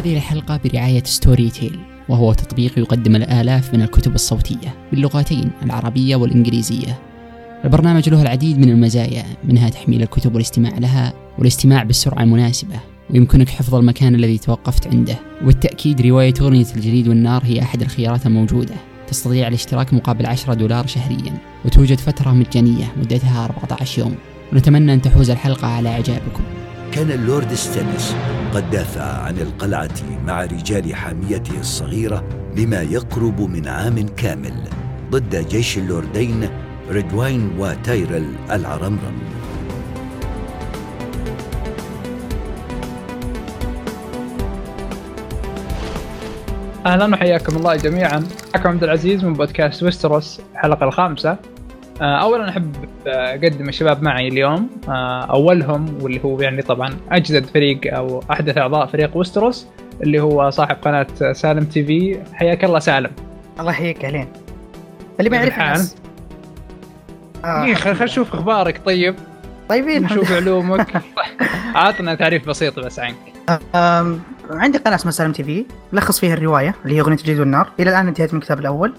هذه الحلقة برعاية ستوري تيل وهو تطبيق يقدم الآلاف من الكتب الصوتية باللغتين العربية والإنجليزية. البرنامج له العديد من المزايا منها تحميل الكتب والاستماع لها والاستماع بالسرعة المناسبة ويمكنك حفظ المكان الذي توقفت عنده. وبالتأكيد رواية أغنية الجليد والنار هي أحد الخيارات الموجودة تستطيع الاشتراك مقابل 10 دولار شهريا وتوجد فترة مجانية مدتها 14 يوم. ونتمنى أن تحوز الحلقة على إعجابكم. كان اللورد ستانيس قد دافع عن القلعة مع رجال حاميته الصغيرة لما يقرب من عام كامل ضد جيش اللوردين ريدواين وتايرل العرمرم. أهلا وحياكم الله جميعا. معكم عبد العزيز من بودكاست ويستروس الحلقة الخامسة. اولا أحب أقدم الشباب معي اليوم. آه، أولهم واللي هو يعني طبعا أجدد فريق أو أحدث أعضاء فريق ويستروس اللي هو صاحب قناة سالم تي في. حياك الله سالم. الله يحييك اهلين اللي ما يعرف آه. خلينا خل نشوف أخبارك. طيب. طيبين نشوف علومك. عطنا تعريف بسيط بس عنك. عندي قناة اسمها سالم تي في. لخص فيها الرواية اللي هي أغنية الجليد والنار. إلى الآن انتهيت من الكتاب الأول.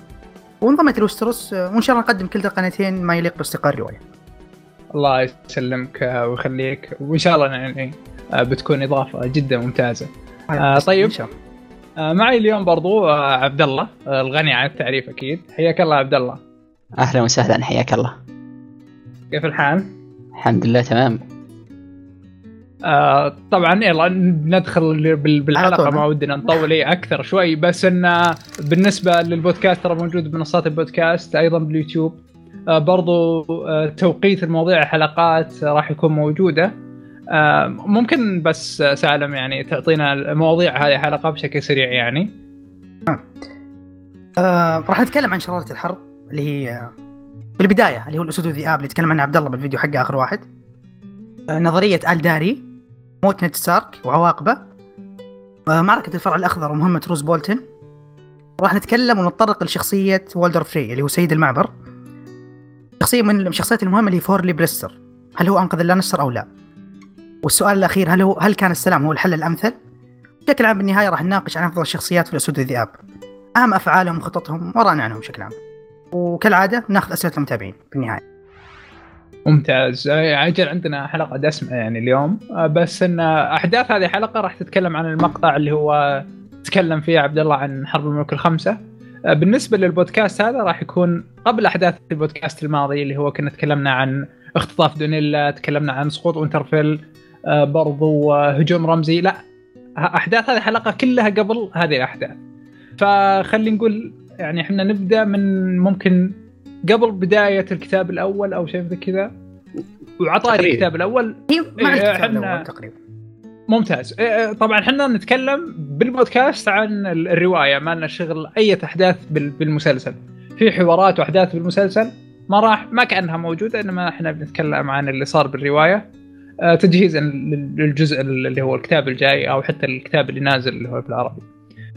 وانضميت لوستروس آه، وإن شاء الله نقدم كلتا قناتين ما يليق باستقرار الروايه الله يسلمك آه، ويخليك وإن شاء الله يعني آه، بتكون إضافة جدا ممتازة آه، طيب. إن شاء الله. آه، معي اليوم برضو آه، عبد الله آه، الغني عن التعريف أكيد حياك الله عبد الله أهلا وسهلا حياك الله كيف الحال؟ الحمد لله تمام آه طبعا يلا ندخل بالحلقة. ما ودنا نطول إيه أكثر شوي. بس إن بالنسبة للبودكاست ترى موجود بمنصات البودكاست أيضا باليوتيوب. آه برضو آه توقيت المواضيع الحلقات آه، راح يكون موجودة. آه ممكن بس آه، سالم يعني تعطينا المواضيع هذه الحلقة بشكل سريع يعني. آه، راح نتكلم عن شرارة الحرب اللي هي آه، في البداية اللي هو الأسود والذئاب اللي تكلم عنها عبد الله بالفيديو حقه آخر واحد. آه، نظرية آل داري. موت نيد ستارك وعواقبه. آه، معركة الفرع الأخضر ومهمة روز بولتن. راح نتكلم ونتطرق لشخصية والدر فري اللي هو سيد المعبر. شخصية من الشخصيات المهمة اللي فورلي بريستر هل هو أنقذ اللانستر أو لا؟ والسؤال الأخير هل هو هل كان السلام هو الحل الأمثل؟ بشكل عام بالنهاية راح نناقش عن أفضل الشخصيات في الأسود والذئاب أهم أفعالهم وخططهم وراينا عنهم بشكل عام. وكالعادة ناخذ أسئلة المتابعين في النهايه ممتاز. آه، عجل عندنا حلقة دسمة يعني اليوم. آه، بس إن أحداث هذه الحلقة راح تتكلم عن المقطع اللي هو تكلم فيه عبد الله عن حرب الملوك الخمسة. آه، بالنسبة للبودكاست هذا راح يكون قبل أحداث البودكاست الماضي اللي هو كنا تكلمنا عن اختطاف دونيلا تكلمنا عن سقوط وينترفيل آه، برضو هجوم رمزي. لا أحداث هذه الحلقة كلها قبل هذه الأحداث. فخلي نقول يعني إحنا نبدأ من ممكن قبل بداية الكتاب الأول أو شيء زي كذا؟ تقريبا. الكتاب الأول؟ هي مع إيه، الكتاب الأول تقريبا. ممتاز. إيه، طبعا إحنا نتكلم بالبودكاست عن ال- الرواية ما لنا شغل أي أحداث بال- بالمسلسل. في حوارات وأحداث بالمسلسل ما راح ما كأنها موجودة إنما إحنا بنتكلم عن اللي صار بالرواية. آه، تجهيزا لل- للجزء اللي هو الكتاب الجاي أو حتى الكتاب اللي نازل اللي هو بالعربي.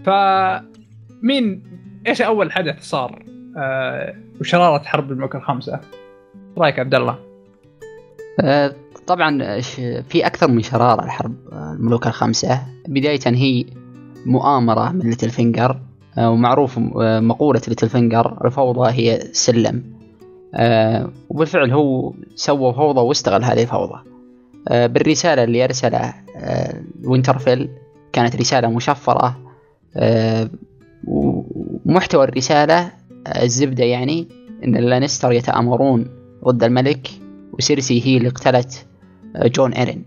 فمين إيش أول حدث صار وشرارة حرب الملوك الخمسه رأيك عبد الله؟ آه، طبعا في أكثر من شرارة الحرب آه، الملوك الخمسة بداية هي مؤامرة من ليتل فينجر آه، ومعروف آه، مقولة ليتل فينجر الفوضى هي سلم. آه، وبالفعل هو سوى فوضى واستغل هذه الفوضى. آه، بالرسالة اللي أرسلها آه، وينترفيل كانت رسالة مشفرة آه، ومحتوى الرسالة آه، الزبدة يعني أن اللانستر يتآمرون ضد الملك وسيرسي هي اللي اقتلت آه، جون آرين.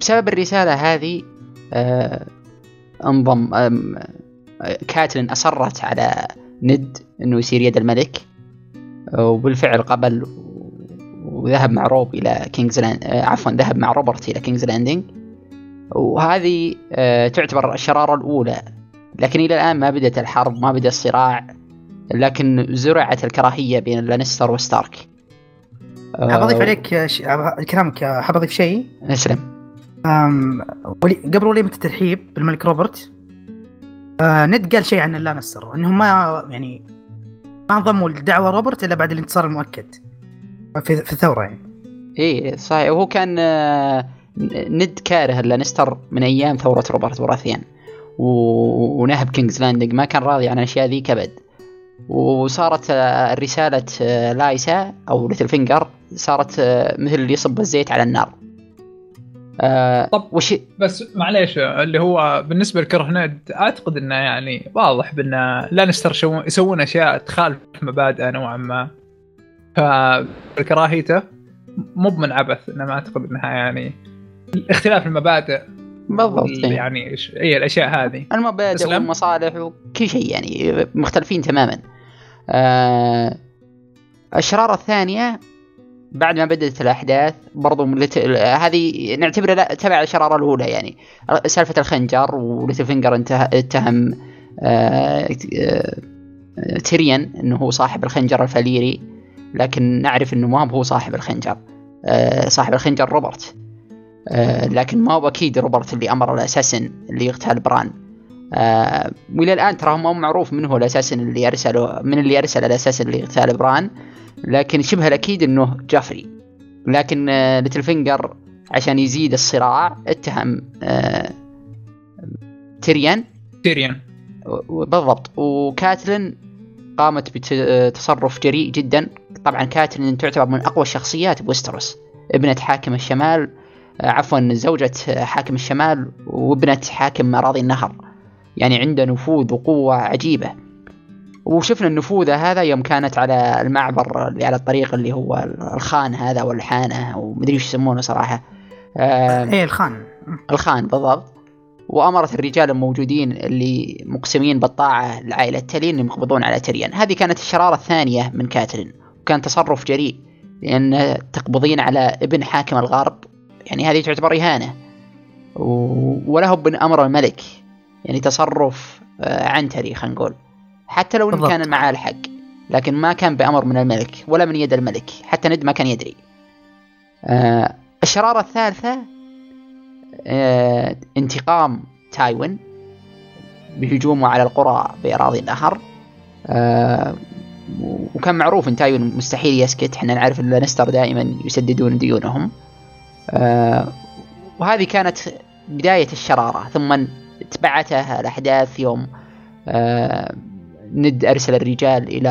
بسبب الرسالة هذه آه، انضم آه، كاتلين أصرت على ند أنه يصير يد الملك وبالفعل قبل وذهب مع روب إلى كينجز عفوا ذهب مع روبرت إلى كينجز لاندنج وهذه تعتبر الشرارة الأولى. لكن إلى الآن ما بدأت الحرب ما بدأ الصراع. لكن زرعت الكراهية بين اللانستر وستارك. آه، حاب أضيف عليك آه، ش- كلامك حاب أضيف شيء؟ اسلم آم، ولي قبل وليمه الترحيب بالملك روبرت؟ آه، ند قال شيء عن اللانستر إنهم ما يعني ما انضموا لدعوة روبرت إلا بعد الانتصار المؤكد. في, في الثورة يعني. إيه صحيح. وهو كان آه، ند كاره اللانستر من أيام ثورة روبرت براثيون و- ونهب كينجز لاندنج ما كان راضي عن الأشياء ذي كبد. وصارت آه، رسالة آه، لايسا أو ليتل فينجر صارت آه، مثل اللي يصب الزيت على النار آه، طب وش بس معليش اللي هو بالنسبة لكره نيد أعتقد إنه يعني واضح بأن اللانستر شو- يسوون أشياء تخالف مبادئه نوعا ما فكراهيته مو من عبث أنا ما أعتقد إنها يعني اختلاف المبادئ بالضبط إيه. يعني إيش- هي الأشياء هذه المبادئ. والمصالح وكل شيء يعني مختلفين تماما الشرارة الثانية بعد ما بدأت الأحداث برضو لت... هذه نعتبرها لا- تبع الشرارة الأولى يعني. سالفة الخنجر وليتل فينجر انته... اتهم آه... آه... تيريون إنه هو صاحب الخنجر الفاليري لكن نعرف إنه ما هو صاحب الخنجر آه... صاحب الخنجر روبرت آه... لكن ما هو أكيد روبرت اللي أمر ال assassin اللي يغتال بران. آه وإلى الآن ترى ما هو معروف من هو ال assassin اللي ارسله من اللي ارسل ال assassin اللي يغتال بران لكن شبه الأكيد إنه جافري. لكن آه ليتل فينجر عشان يزيد الصراع اتهم آه تيريون تيريون بالضبط. وكاتلين قامت بتصرف جريء جدا. طبعا كاتلين تعتبر من أقوى الشخصيات بويستروس. ابنة حاكم الشمال آه، عفوا زوجة حاكم الشمال وابنة حاكم أراضي النهر. يعني عنده نفوذ وقوة عجيبة. وشفنا النفوذ هذا يوم كانت على المعبر اللي على الطريق اللي هو الخان هذا والحانة أو مدري وش يسمونه صراحة. إيه الخان. الخان بالضبط. وأمرت الرجال الموجودين اللي مقسمين بالطاعة لعائله تالين إنهم يقبضون على تريان. هذه كانت الشرارة الثانية من كاترين وكان تصرف جريء لأن تقبضين على ابن حاكم الغرب. يعني هذه تعتبر إهانة. و- وله ابن أمر الملك. يعني تصرف آه، عنتري خلينا نقول. حتى لو بالضبط. كان معاه الحق لكن ما كان بأمر من الملك ولا من يد الملك. حتى ند ما كان يدري. آه، الشرارة الثالثة آه، انتقام تايوان بهجومه على القرى بأراضي النهر. آه، وكان معروف إن تايوان مستحيل يسكت. إحنا نعرف إن لانستر دائما يسددون ديونهم. آه، وهذه كانت بداية الشرارة. ثم تبعتها الأحداث يوم آه، ند أرسل الرجال إلى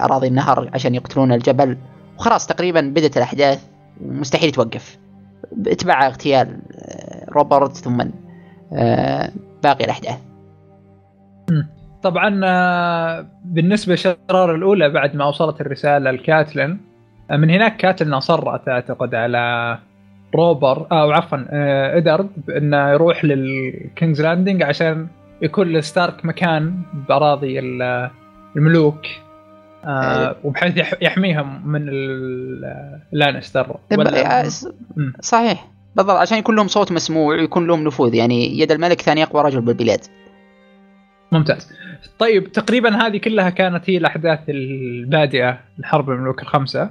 أراضي النهر عشان يقتلون الجبل. وخلاص تقريبا بدأت الأحداث مستحيل توقف. اتبع اغتيال آه، روبرت ثم آه، باقي الأحداث. طبعا بالنسبة للشرارة الأولى بعد ما وصلت الرسالة لكاتلين من هناك كاتلين أصرت أعتقد على روبر أو عفوا آه، إدارد بأنه يروح للكينجز لاندنج عشان يكون لستارك مكان بأراضي ال- الملوك آه، وبحيث يح- يحميهم من ال- لانستر ولا- آه، س- مم. صحيح. بالضبط عشان يكون لهم صوت مسموع ويكون لهم نفوذ يعني يد الملك ثاني أقوى رجل بالبلاد. ممتاز. طيب تقريبا هذه كلها كانت هي الأحداث البادئة لحرب الملوك الخمسة.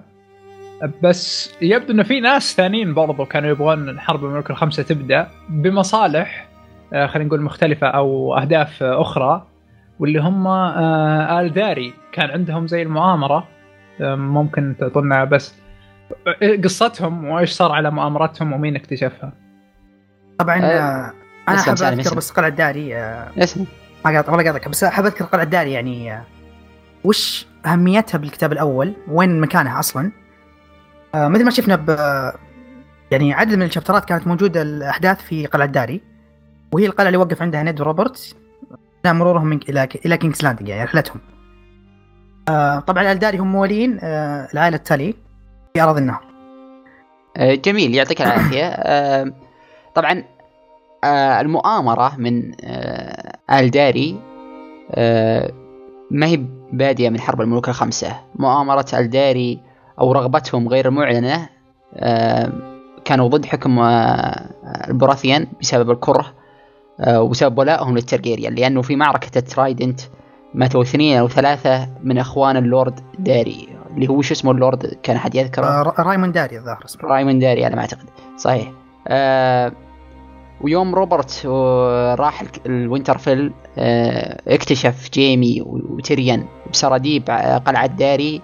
بس يبدو ان في ناس ثانيين برضو كانوا يبغون حرب الملوك الخمسة تبدأ بمصالح آه، خلينا نقول مختلفة أو أهداف أخرى واللي هم آه، آل داري. كان عندهم زي المؤامرة ممكن تعطونا بس آه، قصتهم وإيش صار على مؤامرتهم ومين اكتشفها. طبعا آه، أنا حاب سالم، أذكر. بس قلعة داري اسم ما قاطع ولا قاطعك بس حاب أذكر قلعة داري يعني وش أهميتها بالكتاب الأول؟ وين مكانها أصلا؟ آه، مثل ما شفنا ب يعني عدد من الشابترات كانت موجودة الأحداث في قلعة داري وهي القلعة اللي وقف عندها نيد وروبرت اثناء مرورهم من إلى إلى كينجز لاندنج يعني رحلتهم. آه، طبعا الداري هم موالين آه، العائلة تالي في أراضي النهر. آه، جميل يعطيك العافية. آه، طبعا آه، المؤامرة من آل داري ما هي بادية من حرب الملوك الخمسة. مؤامرة آل داري أو رغبتهم غير المعلنة آه، كانوا ضد حكم آه، البراثيان بسبب الكره آه، وبسبب ولائهم للترجيريان لأنه في معركة الترايدنت ماتوا اثنين أو ثلاثة من أخوان اللورد داري اللي هو شو اسمه اللورد كان أحد يذكره؟ آه، را- رايموند داري الظاهر اسمه. رايموند داري على ما أعتقد. صحيح. آه ويوم روبرت راح الوينترفيل آه اكتشف جيمي وتيريون بسراديب قلعة داري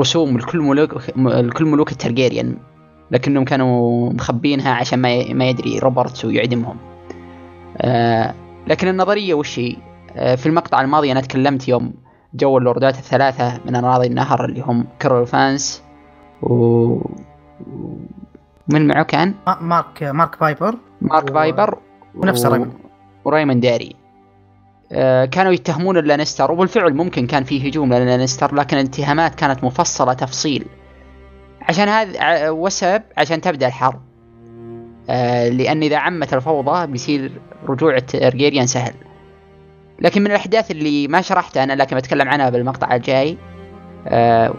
رسوم لكل ملوك لكل ملوك الترجيريان لكنهم كانوا مخبينها عشان ما ما يدري روبرت ويعدمهم آه لكن النظرية وش هي؟ آه، في المقطع الماضي أنا تكلمت يوم جو اللوردات الثلاثة من أراضي النهر اللي هم كارول فانس و من معه كان؟ ما- مارك مارك بايبر مارك و- بايبر ونفس رايموند. ورايموند داري كانوا يتهمون اللانستر وبالفعل ممكن كان في هجوم للانستر لكن الاتهامات كانت مفصلة تفصيل. عشان هذا والسبب عشان تبدأ الحرب. آه، لأن إذا عمت الفوضى بيصير رجوع الترجيريان سهل. لكن من الأحداث اللي ما شرحتها أنا لكن بتكلم عنها بالمقطع الجاي آه،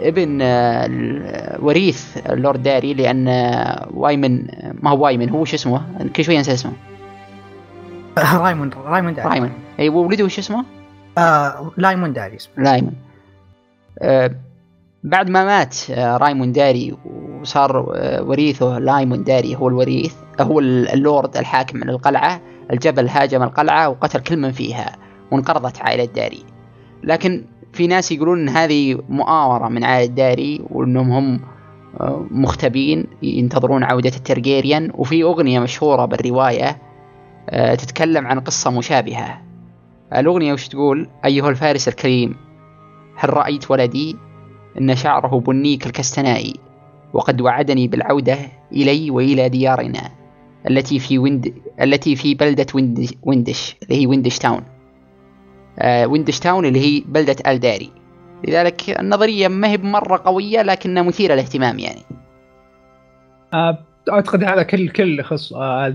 ابن آه، وريث اللورد داري آه، وايمن ما هو وايمن هو شو اسمه؟ كل شوي أنسى اسمه. رايموند رايموند داري رايمن اي ولده وش اسمه؟ آه لايموند داري اسمه. رايمن آه بعد ما مات آه رايمون داري وصار آه وريثه لايمون داري هو الوريث هو ال- اللورد الحاكم من القلعة الجبل هاجم القلعة وقتل كل من فيها وانقرضت عائلة داري. لكن في ناس يقولون إن هذه مؤامرة من عائلة داري وإنهم هم آه، مختبين ينتظرون عودة الترجيريان. وفي أغنية مشهورة بالرواية تتكلم عن قصة مشابهة. الأغنية وش تقول؟ أيها الفارس الكريم هل رأيت ولدي؟ إن شعره بني كالكستنائي وقد وعدني بالعودة إلي وإلى ديارنا التي في ويند التي في بلدة ويند... ويندش اللي هي ويندش تاون. آه ويندش تاون اللي هي بلدة آل داري. لذلك النظرية ما هي بمرة قوية لكنها مثيرة للاهتمام يعني. آه، أعتقد هذا كل كل يخص آه،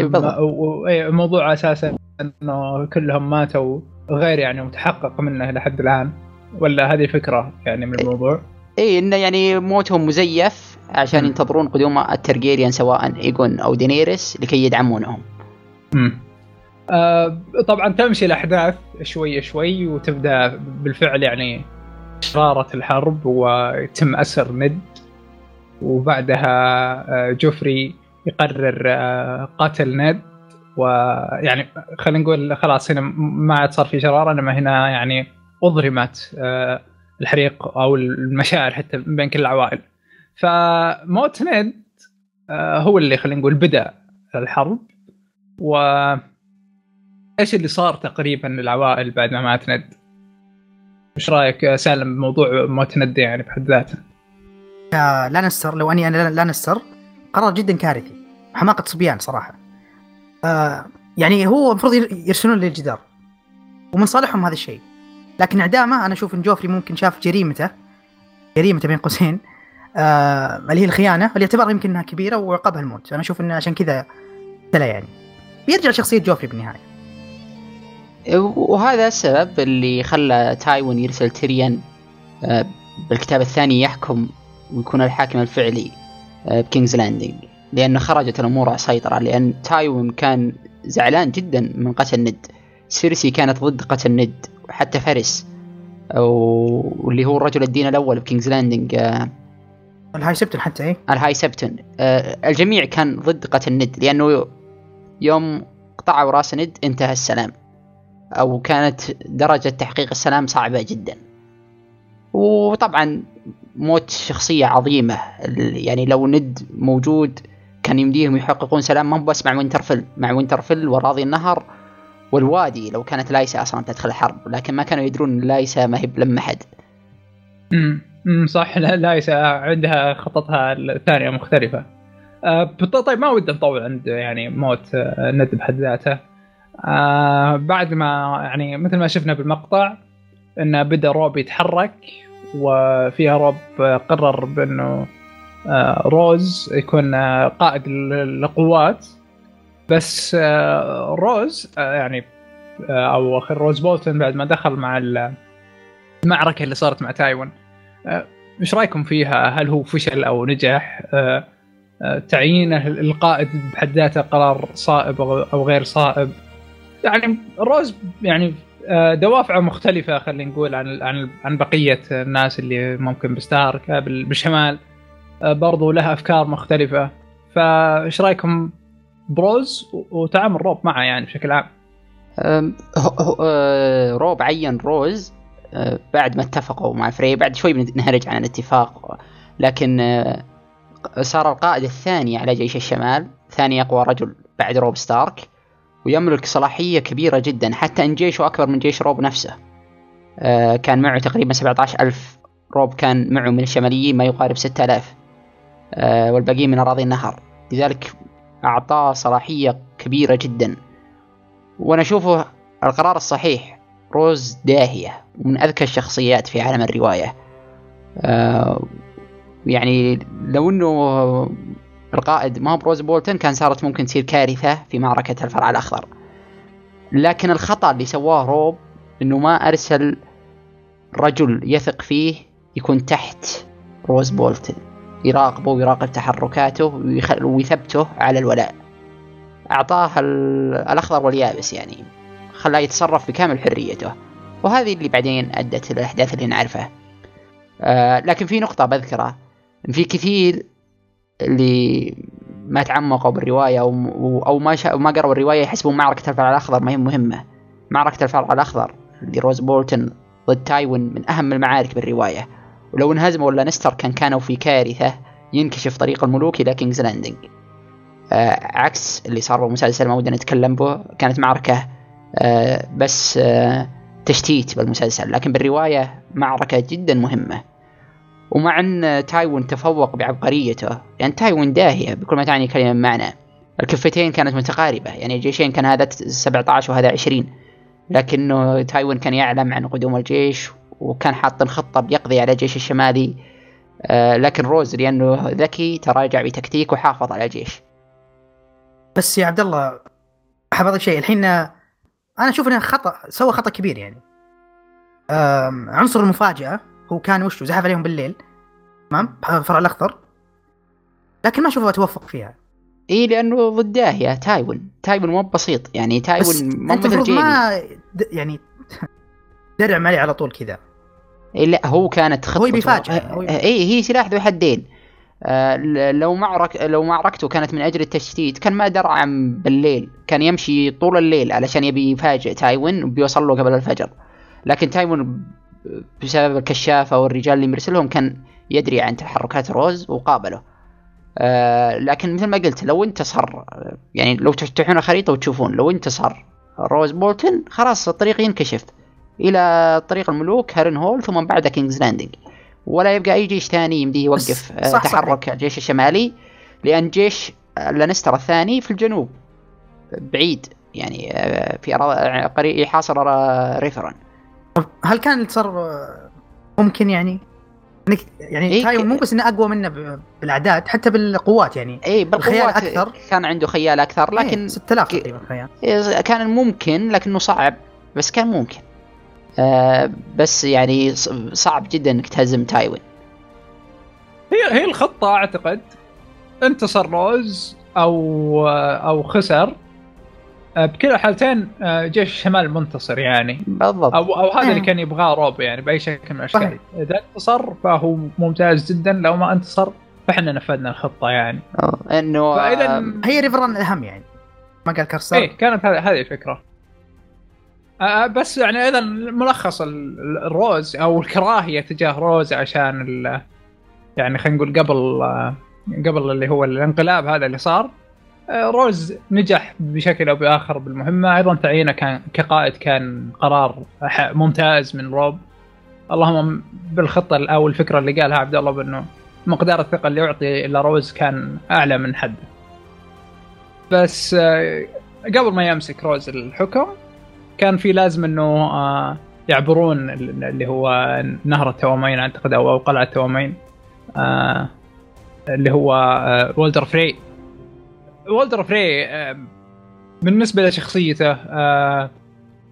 إيه،. م- إيه، الموضوع أساسا إنه كلهم ماتوا غير يعني متحقق منه لحد الآن ولا هذه فكرة يعني من الموضوع اي إنه يعني موتهم مزيف عشان مم. ينتظرون قدوم الترجيريان سواء ايجون أو دينيريس لكي يدعمونهم مم. آه طبعا تمشي الأحداث شوي شوي وتبدأ بالفعل يعني شرارة الحرب ويتم أسر ند وبعدها آه جوفري يقرر آه قتل ند ويعني خلينا نقول خلاص هنا ما عاد صار في شرارة إنما هنا يعني اضرمت آه الحريق أو المشاعر حتى بين كل العوائل. فموت ند آه هو اللي خلينا نقول بدأ الحرب. و إيش اللي صار تقريبا للعوائل بعد ما مات ند؟ إيش رأيك سالم بموضوع موت ند يعني بحد ذاته؟ لانستر لو أني أنا لانستر قرار جدا كارثي. حماقة صبيان صراحة. آه يعني هو المفروض ير- يرسلون للجدار. ومن صالحهم هذا الشيء. لكن اعدامه أنا أشوف إن جوفري ممكن شاف جريمته جريمته بين قوسين آه اللي هي الخيانة اللي يعتبر يمكن إنها كبيرة وعقبها الموت. أنا أشوف انه عشان كذا ابتلى يعني. بيرجع شخصية جوفري بالنهاية. وهذا السبب اللي خلى تايوين يرسل تيريون آه، بالكتاب الثاني يحكم ويكون الحاكم الفعلي آه، بكينجز لاندنج لأنه خرجت الأمور على سيطرة لأن تايوين كان زعلان جدا من قتل ند. سيرسي كانت ضد قتل ند وحتى فارس واللي هو الرجل الدين الأول بكينجز لاندنج آه، ال High Septon حتى إيه؟ ال High Septon. آه، الجميع كان ضد قتل ند لأنه يوم قطعوا رأس ند انتهى السلام أو كانت درجة تحقيق السلام صعبة جدا. وطبعا موت شخصية عظيمة يعني لو ند موجود كان يمديهم يحققون سلام ما بس مع وينترفيل مع وينترفيل وأراضي النهر والوادي لو كانت لايسا أصلا تدخل الحرب لكن ما كانوا يدرون إن لايسا ما هي بلم احد امم صح لا لايسا عندها خططها الثانية مختلفة. بط- طيب ما ودي نطول عند يعني موت آه ند بحد ذاته. آه بعد ما يعني مثل ما شفنا بالمقطع انه بدأ روب يتحرك وفيها روب قرر بإنه روز يكون آه قائد ال- القوات بس آه روز آه يعني آه أو اخر روز بولتون بعد ما دخل مع ال- المعركة اللي صارت مع تايوان آه، إيش رأيكم فيها؟ هل هو فشل أو نجح؟ آه، آه، تعيينه القائد بحد ذاته قرار صائب أو غير صائب؟ يعني روز يعني آه، دوافعه مختلفة خلينا نقول عن عن عن بقية الناس اللي ممكن بستارك بال- بالشمال آه، برضو لها أفكار مختلفة. فايش رأيكم بروز وتعامل روب معه يعني بشكل عام؟ آه، روب عين روز آه، بعد ما اتفقوا مع فري بعد شوي بنعرج عن الاتفاق. لكن آه، صار القائد الثاني على جيش الشمال ثاني أقوى رجل بعد روب ستارك ويملك صلاحية كبيرة جدا حتى إن جيشه أكبر من جيش روب نفسه. آه، كان معه تقريبا 17 ألف روب كان معه من الشماليين ما يقارب 6000 آه، والباقيين من أراضي النهر. لذلك أعطاه صلاحية كبيرة جدا. وأنا أشوفه القرار الصحيح. روز داهية. ومن أذكى الشخصيات في عالم الرواية. آه، يعني لو أنه القائد ما هو بروز بولتن كان صارت ممكن تصير كارثة في معركة الفرع الأخضر. لكن الخطأ اللي سواه روب أنه ما أرسل رجل يثق فيه يكون تحت روز بولتن. يراقبه ويراقب تحركاته ويثبته على الولاء. أعطاه الأخضر واليابس يعني. خلاه يتصرف بكامل حريته. وهذه اللي بعدين أدت الأحداث اللي نعرفها. آه لكن في نقطة بذكرها. في كثير اللي ما تعمقوا بالرواية أو, أو ما شا... ما قرأوا الرواية يحسبون معركة الفرع الأخضر ما هي مهمة. معركة الفرع الأخضر اللي روز بولتن ضد تايوين من أهم المعارك بالرواية. ولو انهزموا واللانستر كان كانوا في كارثة ينكشف طريق الملوك إلى كينجز لاندنج آه عكس اللي صار بالمسلسل ما ودنا نتكلم به كانت معركة آه بس آه تشتيت بالمسلسل لكن بالرواية معركة جدا مهمة. ومع أن تايوان تفوق بعبقريته لأن يعني تايوان داهية بكل ما تعني كلمة معنى. الكفتين كانت متقاربة يعني الجيشين كان هذا 17 وهذا 20 لكنه تايوان كان يعلم عن قدوم الجيش وكان حاط خطة بيقضي على الجيش الشمالي آه لكن روز لأنه ذكي تراجع بتكتيك وحافظ على الجيش بس يا عبد الله أحب شيء. الحين أنا أشوف انه خطأ سوى خطأ كبير يعني. عنصر المفاجأة هو كان وشه زحف عليهم بالليل تمام؟ الفرع الأخضر. لكن ما اشوفه توفق فيها. إي لأنه ضد داهية تايوان تايوان مو بسيط يعني تايوان مو مثل ما. يعني درعم عليه على طول كذا. إيه لا هو كانت خطته. هو بيفاجئ اي هي سلاح ذو حدين. آه لو معرك لو معركته كانت من أجل التشتيت. كان ما درعم بالليل. كان يمشي طول الليل علشان يبي يفاجئ تايوين وبيوصل له قبل الفجر. لكن تايوين بسبب الكشافة والرجال اللي مرسلهم كان يدري عن تحركات روز وقابله. آه لكن مثل ما قلت لو انتصر يعني لو تفتحون الخريطة وتشوفون لو انتصر روز بولتن خلاص الطريق ينكشف. إلى طريق الملوك هارنهول ثم بعد كينجز لاندنج ولا يبقى أي جيش ثاني يمديه يوقف آه، صح تحرك صحيح. الجيش الشمالي لأن جيش لانستر الثاني في الجنوب بعيد يعني آه، في قريب يحاصر ريفرن هل كان الانتصار ممكن يعني؟ إنك يعني إيه تايوان مو بس إنه أقوى منه بالأعداد حتى بالقوات يعني. اي بالقوات أكثر. كان عنده خيال أكثر إيه، لكن 6000 تقريبا خيال إيه كان ممكن لكنه صعب بس كان ممكن. آه بس يعني صعب جدا إنك تهزم تايوان. هي هي الخطة أعتقد. انتصر روز أو أو خسر. آه، بكلا الحالتين آه، جيش الشمال منتصر يعني. بالضبط. أو أو هذا اللي كان يبغاه روب يعني بأي شكل من الأشكال. إذا انتصر فهو ممتاز جدا لو ما انتصر فإحنا نفذنا الخطة يعني. إنه فإذا هي ريفران الأهم يعني. ما قال كرسر إيه كانت هذه الفكرة. آه بس يعني اذا ملخص الروز أو الكراهية تجاه روز عشان يعني خلينا نقول قبل قبل اللي هو الانقلاب هذا اللي صار آه، روز نجح بشكل أو بآخر بالمهمة. أيضا تعيينه كان كقائد كان قرار ممتاز من روب. اللهم بالخطة أو الفكرة اللي قالها عبد الله بأنه مقدار الثقة اللي يعطي لروز كان أعلى من حده. بس آه، قبل ما يمسك روز الحكم كان في لازم إنه آه، يعبرون اللي هو نهر التوامين أعتقد أو قلعة التوامين اللي هو والدر فري. والدر فري بالنسبة لشخصيته آه،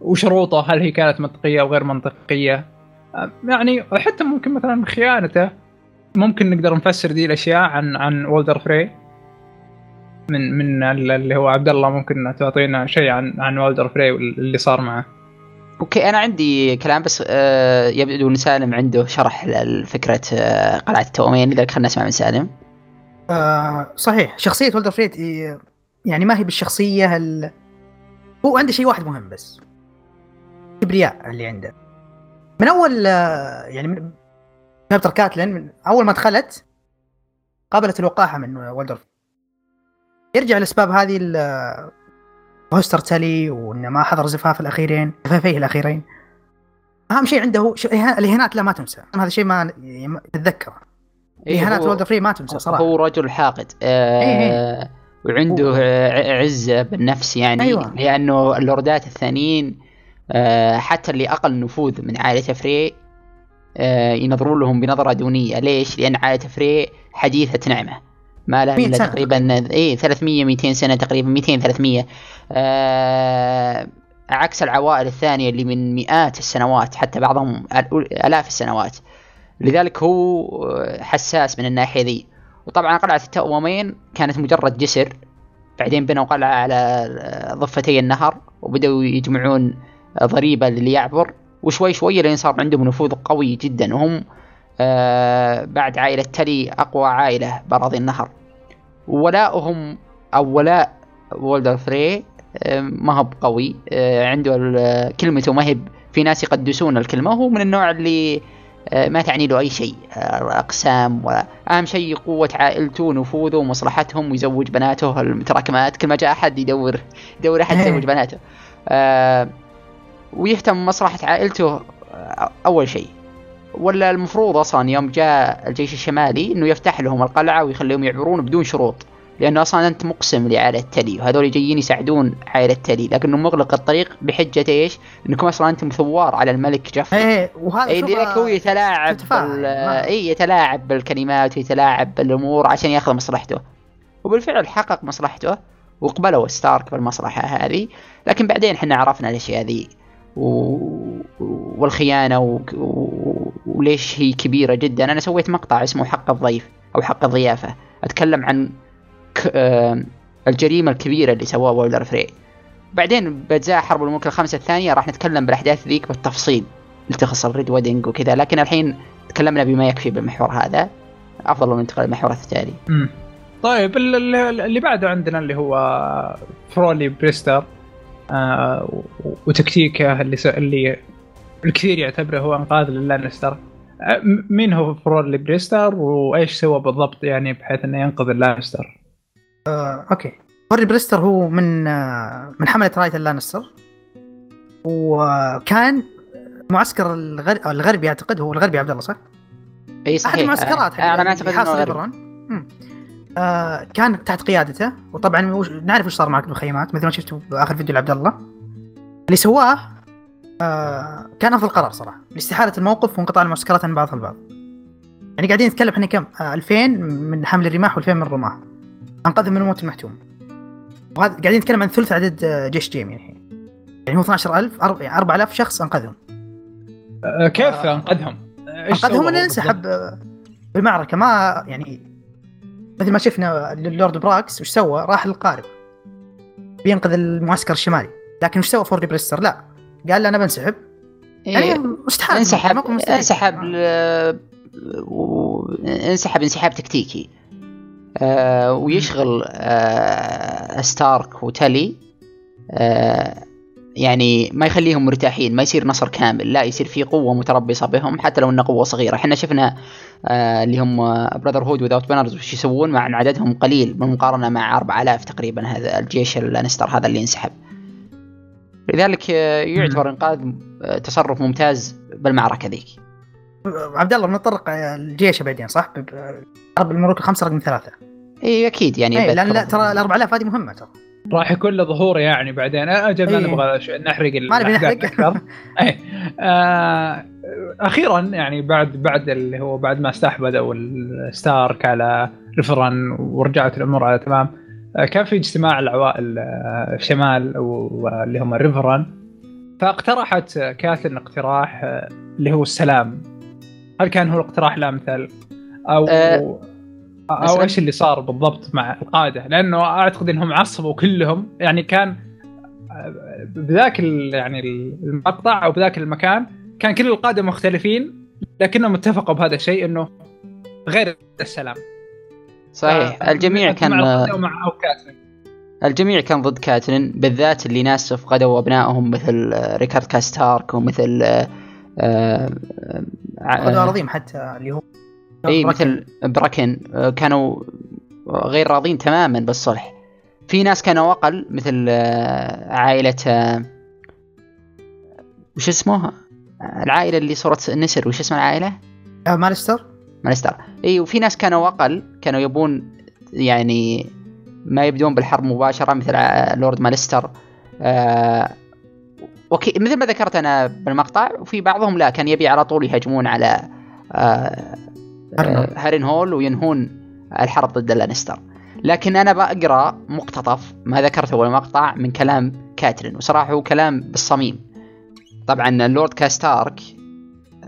وشروطه هل هي كانت منطقية أو غير منطقية؟ يعني حتى ممكن مثلا خيانته ممكن نقدر نفسر دي الأشياء عن عن والدر فري. من من اللي هو عبد الله ممكن تعطينا شيء عن عن والدر فري واللي صار معه. أوكي أنا عندي كلام بس آه يبدو أن سالم عنده شرح لفكرة آه قلعه التوامين لذلك خلينا نسمع من سالم. آه صحيح. شخصية ولدر فريد يعني ما هي بالشخصية ال... هو عنده شيء واحد مهم بس. كبرياء اللي عنده. من أول آه، يعني من شابتر كاتلين من أول ما دخلت قابلت الوقاحة من ولدر يرجع لأسباب هذه هوستر تالي وإنه ما حضر زفاف الأخيرين زفافيه الأخيرين. أهم شيء عنده الإهانات- الإهانات لا ما تنسى. هذا شيء ما تتذكره. إيه، الاهانات هو- والدر فري ما تنسى صراحة. هو رجل حاقد. آه إيه وعنده آه، عزة بالنفس يعني أيوة. لأنه اللوردات الثانيين آه حتى اللي أقل نفوذ من عائلة فري آه ينظرون لهم بنظرة دونية. ليش؟ لأن عائلة فري حديثة نعمة. ما لها 100 إلا سنة. تقريبا إيه 300 200 سنة تقريبا 200 300 آه عكس العوائل الثانية اللي من مئات السنوات حتى بعضهم آلاف السنوات. لذلك هو حساس من الناحية ذي. وطبعا قلعة التأومين كانت مجرد جسر. بعدين بنوا قلعة على ضفتي النهر وبدأوا يجمعون ضريبة للي يعبر وشوي شوي لين صار عندهم نفوذ قوي جدا. وهم بعد عائلة تلي أقوى عائلة بأراضي النهر. ولاؤهم أو ولاء وولدر فري آه، ما هو قوي آه، عنده كلمته ما هي في ناس يقدسون الكلمة هو من النوع اللي آه، ما تعني له أي شيء. آه، أقسام ولا أهم شيء قوة عائلته ونفوذه ومصلحتهم ويزوج بناته المتراكمات. كل ما جاء أحد يدور يدور أحد. يزوج بناته. آه، ويهتم بمصلحة عائلته آه، أول شيء. ولا المفروض أصلا يوم جاء الجيش الشمالي إنه يفتح لهم القلعة ويخليهم يعبرون بدون شروط. لأنه أصلا أنت مقسم لعائلة تلي وهذول جايين يساعدون عائلة تلي. لكنه مغلق الطريق بحجة إيش؟ إنكم أصلا أنتم ثوار على الملك جفر إيه وهذا اي لذلك هو يتلاعب اي يتلاعب بالكلمات ويتلاعب بالأمور عشان يأخذ مصلحته. وبالفعل حقق مصلحته وقبلوا ستارك بالمصلحة هذه. لكن بعدين إحنا عرفنا الأشياء ذي. و... والخيانة و... و... وليش هي كبيرة جدا. أنا سويت مقطع اسمه حق الضيف أو حق الضيافة. أتكلم عن ك... آم، الجريمة الكبيرة اللي سواها والدر فري. بعدين باجزاء حرب الملوك الخمسه الثانية راح نتكلم بالأحداث ذيك بالتفصيل. اللي تخص ال Red Wedding وكذا لكن الحين تكلمنا بما يكفي بالمحور هذا. أفضل لو ننتقل للمحور التالي. طيب ال- ال- اللي بعده عندنا اللي هو فورلي بريستر. وتكتيكه اللي س... اللي الكثير يعتبره هو انقاذ للانستر آه، مين هو فورلي بريستر وإيش سوى بالضبط يعني بحيث إنه ينقذ اللانستر آه، أوكي فورلي بريستر هو من آه، من حملة رايه اللانستر وكان معسكر الغرب الغربي أعتقد هو الغربي عبد الله صح؟ إي صحيح احد المعسكرات آه، أنا أعتقد. ليبرون مم. آه كان تحت قيادته. وطبعا نعرف وش صار معك بالخيمات مثل ما شفتوا بآخر فيديو لعبد الله. اللي سواه آه كان أفضل قرار صراحة. لاستحالة الموقف وانقطاع المعسكرات عن بعضها البعض. يعني قاعدين نتكلم إحنا كم؟ آه 2000 من حمل الرماح و2000 من الرماح. أنقذهم من الموت المحتوم. وهذا قاعدين نتكلم عن ثلث عدد آه، جيش جيم يعني يعني هو 12000 أرب- يعني 4000 شخص أنقذهم. آه كيف. أنقذهم؟ أنقذهم إنه انسحب بالمعركة. ما يعني مثل ما شفنا اللورد براكس وش سوى؟ راح للقارب بينقذ المعسكر الشمالي لكن وش سوى فورلي بريستر؟ لا قال لا أنا بنسحب يعني إيه. مستحيل انسحب. انسحب آه. و... انسحب انسحاب تكتيكي آه ويشغل آه ستارك وتلي آه يعني ما يخليهم مرتاحين ما يصير نصر كامل لا يصير في قوة متربصة بهم حتى لو انها قوة صغيرة. إحنا شفنا آه اللي هم Brotherhood Without Banners وش يسوون مع إن عددهم قليل بالمقارنة مع 4000 تقريبا هذا الجيش اللانستر هذا اللي انسحب لذلك آه، يعتبر إنقاذ آه، تصرف ممتاز بالمعركة ذيك. عبد الله بنتطرق الجيش بعدين صح؟ حرب الملوك الخمسة رقم ثلاثة. إي أكيد يعني إي لأن لا ترى ال 4000 هذه مهمة ترى. راح يكون له ظهور يعني بعدين آه، أجل ما إيه. نبغى نحرق ما نبي نحرق. أكثر إيه. آه أخيرا يعني بعد بعد اللي هو بعد ما استحوذوا الستارك على ريفرن ورجعت الأمور على تمام آه كان في اجتماع العوائل آه الشمال واللي هم الريفرن فاقترحت كاتلين اقتراح آه، اللي هو السلام هل كان هو الاقتراح الامثل أو آه، أو؟ إيش اللي صار بالضبط مع القاده لأنه أعتقد إنهم عصبوا كلهم. يعني كان بذاك ال- يعني المقطع أو بذاك المكان كان كل القادة مختلفين لكنهم اتفقوا بهذا الشيء إنه غير السلام. صحيح. ف- الجميع مع كان كاتلين. الجميع كان ضد كاتلين بالذات اللي ناس فقدوا أبنائهم مثل آه، ريكارد كارستارك ومثل آه، آه، آه، اراضيهم حتى اللي هو اي. مثل براكن آه، كانوا غير راضين تماما بالصلح. في ناس كانوا أقل مثل آه، عائلة آه، وش اسمه؟ العائلة اللي صورت النسر. وش اسم العائلة؟ مالستر مالستر اي وفي ناس كانوا أقل كانوا يبون يعني ما يبدون بالحرب مباشرة مثل لورد مالستر آه okay مثل ما ذكرت أنا بالمقطع وفي بعضهم لا كان يبي على طول يهجمون على هارين هول وينهون الحرب ضد لانستر. لكن أنا بقرا مقتطف ما ذكرته بالمقطع من كلام كاترين. وصراحة هو كلام بالصميم. طبعا اللورد كاستارك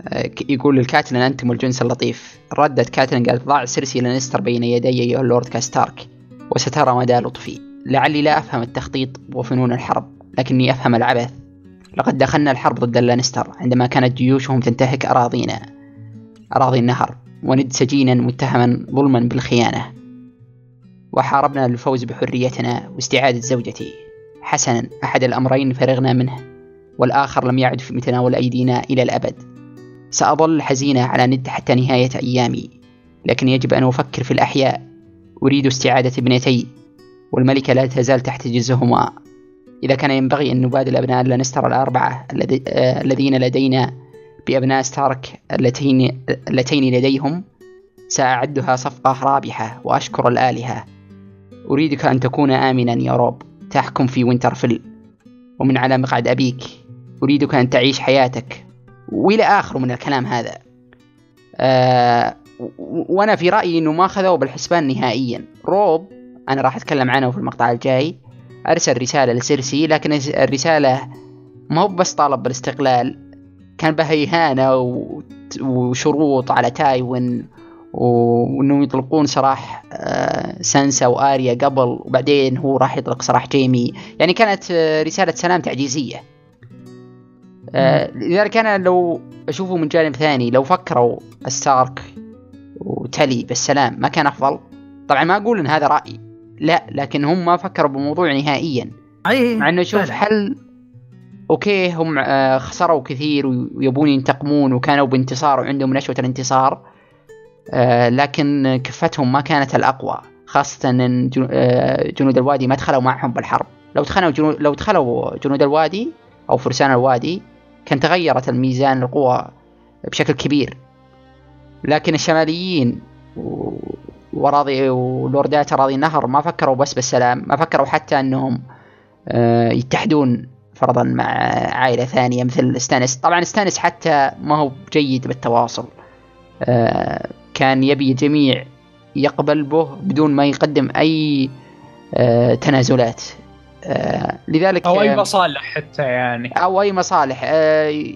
آه، يقول للكاتلين أنتم الجنس اللطيف. ردت كاتلين قالت ضع سيرسي لانستر بين يدي أيها اللورد كاستارك وسترى مدى لطفي. لعلي لا أفهم التخطيط وفنون الحرب لكني أفهم العبث. لقد دخلنا الحرب ضد اللانستر عندما كانت جيوشهم تنتهك أراضينا أراضي النهر. وند سجينا متهما ظلما بالخيانة. وحاربنا للفوز بحريتنا واستعادة زوجتي. حسنا أحد الأمرين فرغنا منه والآخر لم يعد في متناول أيدينا إلى الأبد. سأظل حزينة على ند حتى نهاية أيامي لكن يجب أن أفكر في الأحياء. أريد استعادة ابنتي والملكة لا تزال تحتجزهما. إذا كان ينبغي أن نبادل أبناء لانستر الأربعة آه، الذين لدينا بابنتي ستارك اللتين اللتين لديهم سأعدها صفقة رابحة وأشكر الآلهة. أريدك أن تكون آمنا يا روب. تحكم في وينترفيل. ومن على مقعد أبيك أريدك أن تعيش حياتك. وإلى آخره من الكلام هذا. و- وأنا في رأيي أنه ما أخذوه بالحسبان نهائيا. روب أنا راح أتكلم عنه في المقطع الجاي. أرسل رسالة لسيرسي لكن الرسالة ما هو بس طالب بالاستقلال. كان بها إهانة وشروط على تايوين وإنهم يطلقون سراح آه، سانسا وآريا قبل وبعدين هو راح يطلق سراح جيمي. يعني كانت آه، رسالة سلام تعجيزية. آه، لذلك أنا لو أشوفه من جانب ثاني لو فكروا ستارك وتولي بالسلام ما كان أفضل. طبعا ما أقول إن هذا رايي لا لكن هم ما فكروا بالموضوع نهائيا. مع إنه شوف. حل okay هم آه، خسروا كثير ويبون ينتقمون وكانوا بانتصار وعندهم نشوة الانتصار آه، لكن كفتهم ما كانت الأقوى خاصة إن آه، جنود الوادي ما دخلوا معهم بالحرب. لو دخلوا جنود لو دخلوا جنود الوادي أو فرسان الوادي كان تغيرت الميزان القوى بشكل كبير. لكن الشماليين وراضي ولوردات اراضي النهر ما فكروا بس بالسلام ما فكروا حتى إنهم يتحدون فرضا مع عائلة ثانية مثل ستانس طبعا ستانس حتى ما هو جيد بالتواصل. آه، كان يبي الجميع يقبل به بدون ما يقدم أي آه، تنازلات. آه، لذلك أو أي مصالح حتى يعني. أو أي مصالح.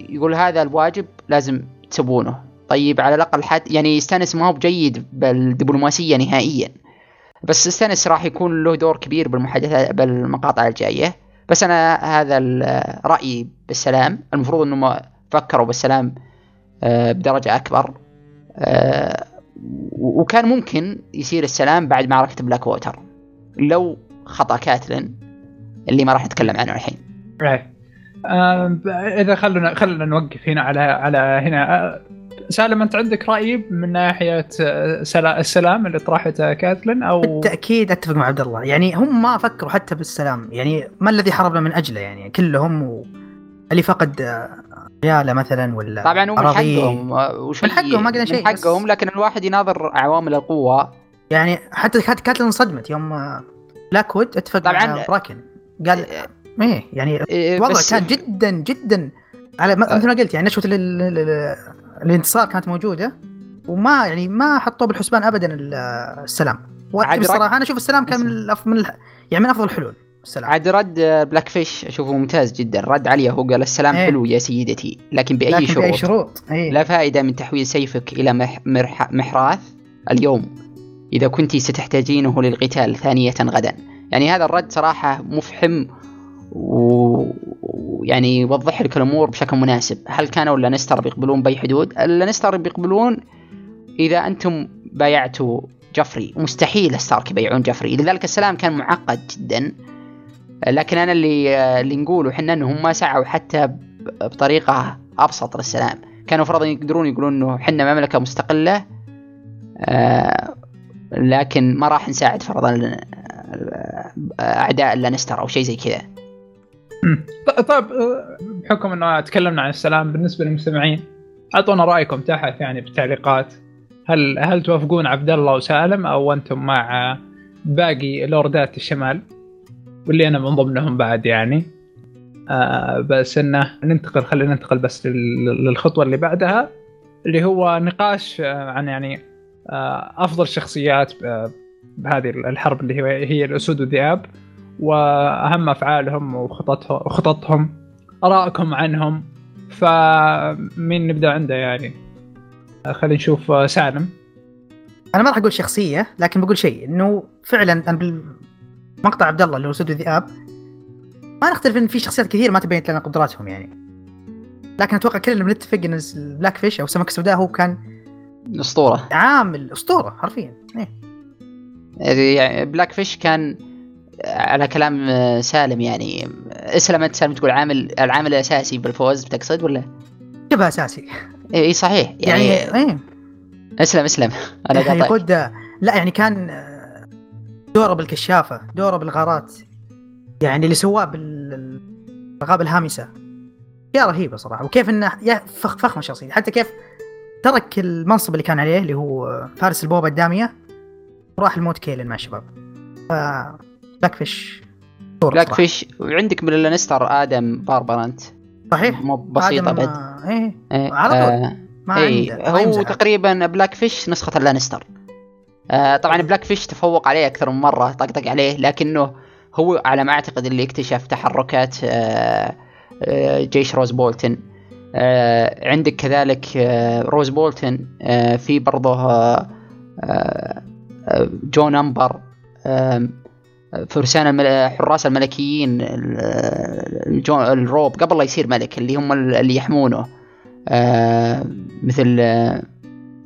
يقول هذا الواجب لازم تسوونه. طيب على الأقل حد يعني ستانس ما هو بجيد بالدبلوماسية نهائيا. بس ستانس راح يكون له دور كبير بالمحادثات بالمقاطع الجاية. بس أنا هذا رأيي بالسلام. المفروض إنهم فكروا بالسلام آه، بدرجة أكبر آه، وكان ممكن يصير السلام بعد معركه بلاك ووتر. لو خطأ كاتلين اللي ما راح نتكلم عنه الحين. آم، إذا خلونا خلونا نوقف هنا على على هنا. آه، سالم أنت عندك رأي من ناحية آه، سلا- السلام اللي طرحته كاتلين أو؟ بالتأكيد أتفق مع عبد الله. يعني هم ما فكروا حتى بالسلام. يعني ما الذي حاربنا من أجله؟ يعني كلهم و... اللي فقد آه، عياله مثلا ولا طبعا هو من. حقهم آه، وشيء من حقهم ما قلنا شيء، من حقهم لكن الواحد يناظر عوامل القوة يعني حتى كانت كاتلين انصدمت يوم آه، بلاكوود اتفق طبعاً. مع براكن. قال إيه يعني الوضع كان جدا جدا على ما- مثل ما قلت يعني نشوة ال- ال- ال- الانتصار كانت موجودة وما يعني ما حطوا بالحسبان ابدا ال- السلام. الصراحه أنا أشوف السلام كان من من يعني من أفضل الحلول السلام. عاد رد بلاك فيش أشوفه ممتاز جدا رد عليه هو قال السلام إيه. حلو يا سيدتي لكن بأي لكن شروط بأي شروط؟ إيه. لا فائدة من تحويل سيفك إلى مح... مرح... محراث اليوم إذا كنت ستحتاجينه للقتال ثانية غدا. يعني هذا الرد صراحة مفحم ويعني يوضح لك الأمور بشكل مناسب. هل كانوا لانستر بيقبلون بأي حدود؟ اللانستر بيقبلون إذا أنتم بايعتوا جفري. مستحيل ستارك يبيعون جفري. لذلك السلام كان معقد جدا. لكن أنا اللي اللي نقوله إحنا إنهم ما سعوا حتى بطريقة أبسط للسلام. كانوا فرضا يقدرون يقولون إنه إحنا مملكة مستقلة آه، لكن ما راح نساعد فرضا أعداء لانستر أو شيء زي كذا. طيب آه، بحكم إنه تكلمنا عن السلام بالنسبة للمستمعين أعطونا رأيكم تحت يعني بالتعليقات. هل هل توافقون عبد الله وسالم أو أنتم مع باقي لوردات الشمال؟ واللي أنا من ضمنهم بعد يعني. آه بس إنه ننتقل خلينا ننتقل بس لل- للخطوة اللي بعدها اللي هو نقاش آه، عن يعني آه أفضل شخصيات ب- بهذه الحرب اللي هي الأسود والذئاب. وأهم أفعالهم وخططهم وخططهم آرائكم عنهم فمين نبدأ عنده يعني؟ خلينا نشوف آه، سالم. أنا ما راح أقول شخصية لكن بقول شيء إنه فعلا أنا بالمقطع عبد الله اللي هو سود الذئاب. ما نختلف إن في شخصيات كثير ما تبينت لنا قدراتهم يعني. لكن أتوقع كلنا بنتفق إن البلاك فيش أو السمك السوداء هو كان أسطورة. عامل أسطورة حرفيا. إيه. يعني بلاك فيش كان على كلام سالم يعني. اسلم انت سالم تقول عامل العامل الأساسي بالفوز بتقصد ولا؟ شبه أساسي. إي صحيح. يعني, يعني, إيه. إسلم إسلم. أنا قاطعك. يقود لا يعني كان آه، دوره بالكشافة دوره بالغارات. يعني اللي سواه بالغابه الهامسة. يا رهيبة صراحة. وكيف إنه يا فخ فخمة شخصية. حتى كيف ترك المنصب اللي كان عليه اللي هو فارس البوابه الدامية وراح لموت كيلن مع الشباب. ف بلاك فيش بلاك. فيش وعندك من اللانستر آدم باربرانت صحيح. مو بسيطة بعد آه، إيه. إيه، على طول. آه، ما اي عنده ما هو. تقريبا بلاك فيش نسخة اللانستر. آه طبعا بلاك فيش تفوق عليه أكثر من مرة طقطق عليه لكنه هو على ما أعتقد اللي اكتشف تحركات آه آه جيش روس بولتن. آه عندك كذلك آه روس بولتن آه في برضه آه آه آه، جون أمبر آه فرسان المل... حراس الملكيين. الروب قبل لا يصير ملك اللي هم اللي يحمونه. آه مثل آه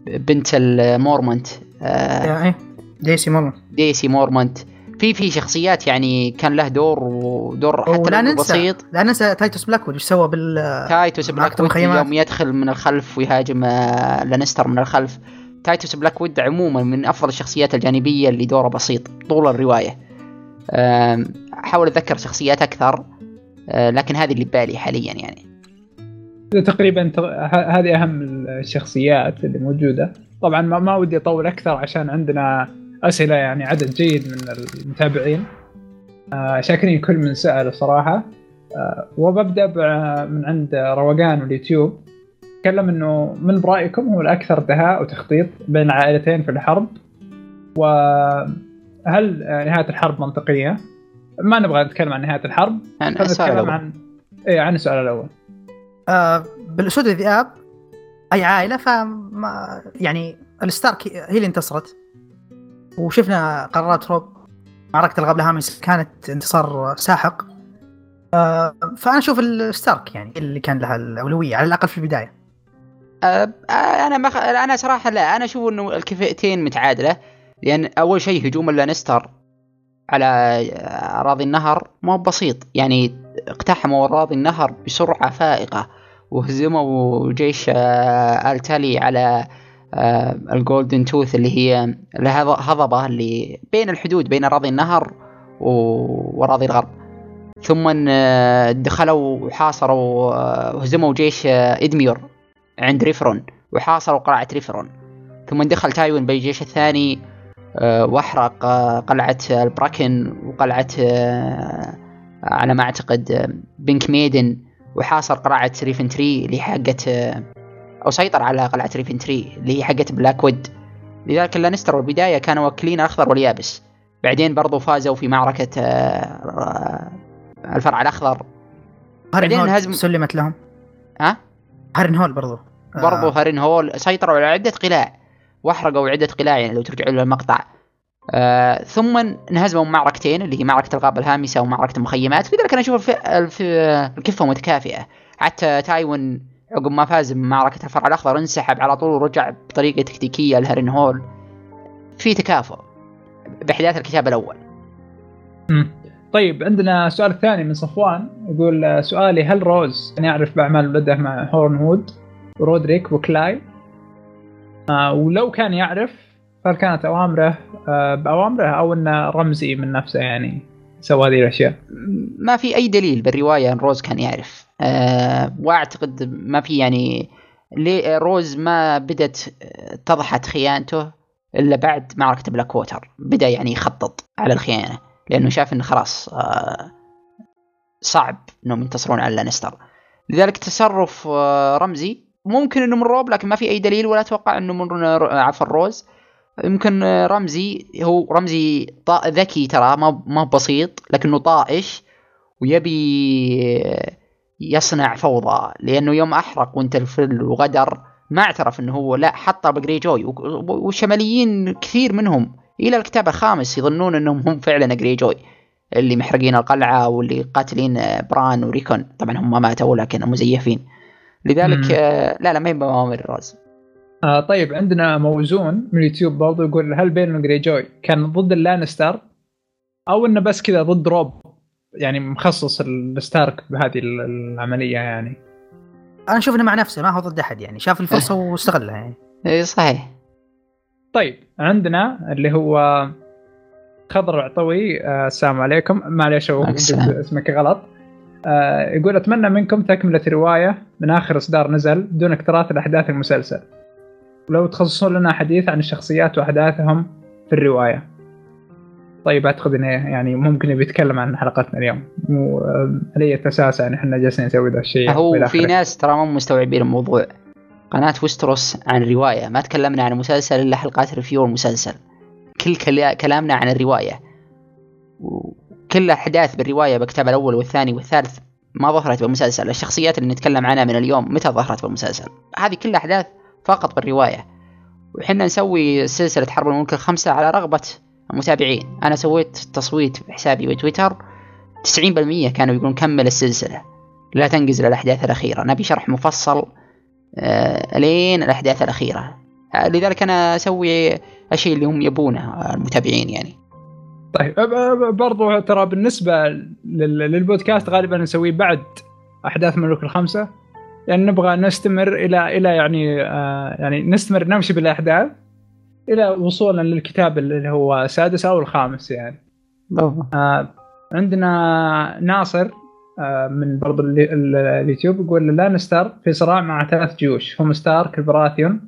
بنت المورمنت آه إيه ديسي مورمون ديسي مورمنت في في شخصيات يعني كان له دور ودور حتى لو ننسى بسيط. لا ننسى تايتوس بلاكوود إيش سوى بال تايتوس معركة بلاك وود المخيمات. يوم يدخل من الخلف ويهاجم لانستر من الخلف. تايتوس بلاك وود عموما من أفضل الشخصيات الجانبية اللي دوره بسيط طول الرواية. أحاول أتذكر شخصيات أكثر آه، لكن هذه اللي ببالي حاليا يعني. تقريبا هذه أهم الشخصيات اللي موجودة. طبعا ما, ما ودي أطول أكثر عشان عندنا أسئلة يعني عدد جيد من المتابعين. آه شاكرين كل من سأل صراحة. آه وببدأ من عند روقان واليوتيوب تكلم إنه من برايكم هو الأكثر دهاء وتخطيط بين العائلتين في الحرب. وهل آه، نهاية الحرب منطقية؟ ما نبغى نتكلم عن نهاية الحرب. خلينا السؤال. عن إيه عن السؤال الأول. آه بالاسود الذئاب أي عائلة فما يعني الستارك هي اللي انتصرت. وشفنا قرارات روب معركة الغاب الهامس كانت انتصار ساحق. آه فأنا أشوف الستارك يعني اللي كان لها الأولوية على الأقل في البداية. أه آه، أنا ما خ... أنا صراحة لا أنا أشوف إنه الكفئتين متعادلة. لأن أول شيء هجوم اللانستر على أراضي النهر ما بسيط. يعني اقتحموا أراضي النهر بسرعة فائقة وهزموا جيش آه، اللي على آه، ال Golden Tooth اللي هي الهضبه اللي بين الحدود بين أراضي النهر و- وأراضي الغرب. ثم آه، دخلوا وحاصروا وهزموا جيش إدميور عند ريفرون وحاصروا قلعة ريفرون. ثم دخل تايوين بالجيش الثاني واحرق آه، قلعة البراكن وقلعة آه، على ما أعتقد بينك مايدن وحاصر قلعة ريفنتري اللي حقت آه، أو سيطر على قلعة ريفنتري اللي هي حقت بلاك وود لذلك اللانستر بالبداية كانوا واكلين الأخضر واليابس. بعدين برضو فازوا في معركة آه، الفرع الأخضر. هارن بعدين هول هزم- سلمت لهم. ها؟ هارن هول برضو. برضو هارين هول سيطروا على عدة قلاع. واحرقوا عدة قلاع يعني لو ترجعوا للمقطع آه ثم انهزموا معركتين اللي هي معركة الغابة الهامسة ومعركة المخيمات. لذلك الف... الف... الكفة متكافئة. حتى تايوين عقب ما فاز بمعركة الفرع الأخضر انسحب على طول ورجع بطريقة تكتيكية لهارين هول. في تكافؤ بإحداث الكتاب الأول. مم. طيب عندنا سؤال ثاني من صفوان. يقول آه، سؤالي هل روز كان يعرف باعمال ولده مع هورن وود ورودريك وكلاي؟ آه ولو كان يعرف فهل كانت أوامره آه، بأوامره أو إنه رمزي من نفسه يعني سوى هذه الأشياء؟ ما في أي دليل بالرواية إن روز كان يعرف. أه وأعتقد ما في يعني ليه روز ما بدت اتضحت خيانته إلا بعد معركة بلاك ووتر. بدأ يعني يخطط على الخيانة لأنه شاف انه خلاص صعب إنهم ينتصرون على لانستر. لذلك تصرف آه، رمزي ممكن إنه من روب لكن ما في أي دليل ولا أتوقع إنه من عفوا روز. يمكن رمزي هو رمزي ذكي ترى ما ما بسيط لكنه طائش ويبي يصنع فوضى لأنه يوم أحرق وينترفيل وغدر ما اعترف إنه هو لا حط بجري جوي والشماليين كثير منهم إلى الكتاب الخامس يظنون إنهم هم فعلا جري جوي اللي محرقين القلعة واللي قاتلين بران وريكون. طبعا هم ما ماتوا لكن مزيفين. لذلك آه لا لا ما يبقى مؤامرة روز آه طيب عندنا موزون من اليوتيوب برضو يقول هل بيلون جري جوي كان ضد اللانستر أو إنه بس كذا ضد روب يعني مخصص الستارك بهذه العملية يعني. أنا أشوف إنه مع نفسه ما هو ضد أحد يعني. شاف الفرصة واستغلها يعني. إي صحيح. طيب عندنا اللي هو خضر عطوي آه السلام عليكم. معليش اسمك غلط. يقول أتمنى منكم تكملة رواية من آخر إصدار نزل دون اكتراث الأحداث المسلسل. ولو تخصصون لنا حديث عن الشخصيات وأحداثهم في الرواية. طيب أعتقد إنه يعني ممكن يبي يتكلم عن حلقتنا اليوم. مو على أساس يعني إحنا جالسين نسوي ذا الشيء هو في ناس ترى مو مستوعبين الموضوع. قناة وستروس عن رواية ما تكلمنا عن المسلسل إلا حلقات ريفيو المسلسل كل كلامنا عن الرواية. وكل الأحداث بالرواية بكتاب الأول والثاني والثالث ما ظهرت بالمسلسل. الشخصيات اللي نتكلم عنها من اليوم متى ظهرت بالمسلسل؟ هذه كل أحداث فقط بالرواية. وحنا نسوي سلسلة حرب الملك الخمسة على رغبة المتابعين. أنا سويت تصويت في حسابي وتويتر 90% كانوا يقولون كمل السلسلة. لا تنقز للأحداث الأخيرة. نبي شرح مفصل آه لين الأحداث الأخيرة. لذلك أنا أسوي الشيء اللي هم يبونه المتابعين يعني. طيب برضو ترى بالنسبة للبودكاست غالبا نسويه بعد أحداث ملوك الخمسة. يعني نبغى نستمر إلى إلى يعني آه يعني نستمر نمشي بالأحداث إلى وصولا للكتاب اللي هو السادس أو الخامس يعني. آه عندنا ناصر آه من برضو اليوتيوب يقول لانستر في صراع مع ثلاث جيوش. هم ستارك البراثيون.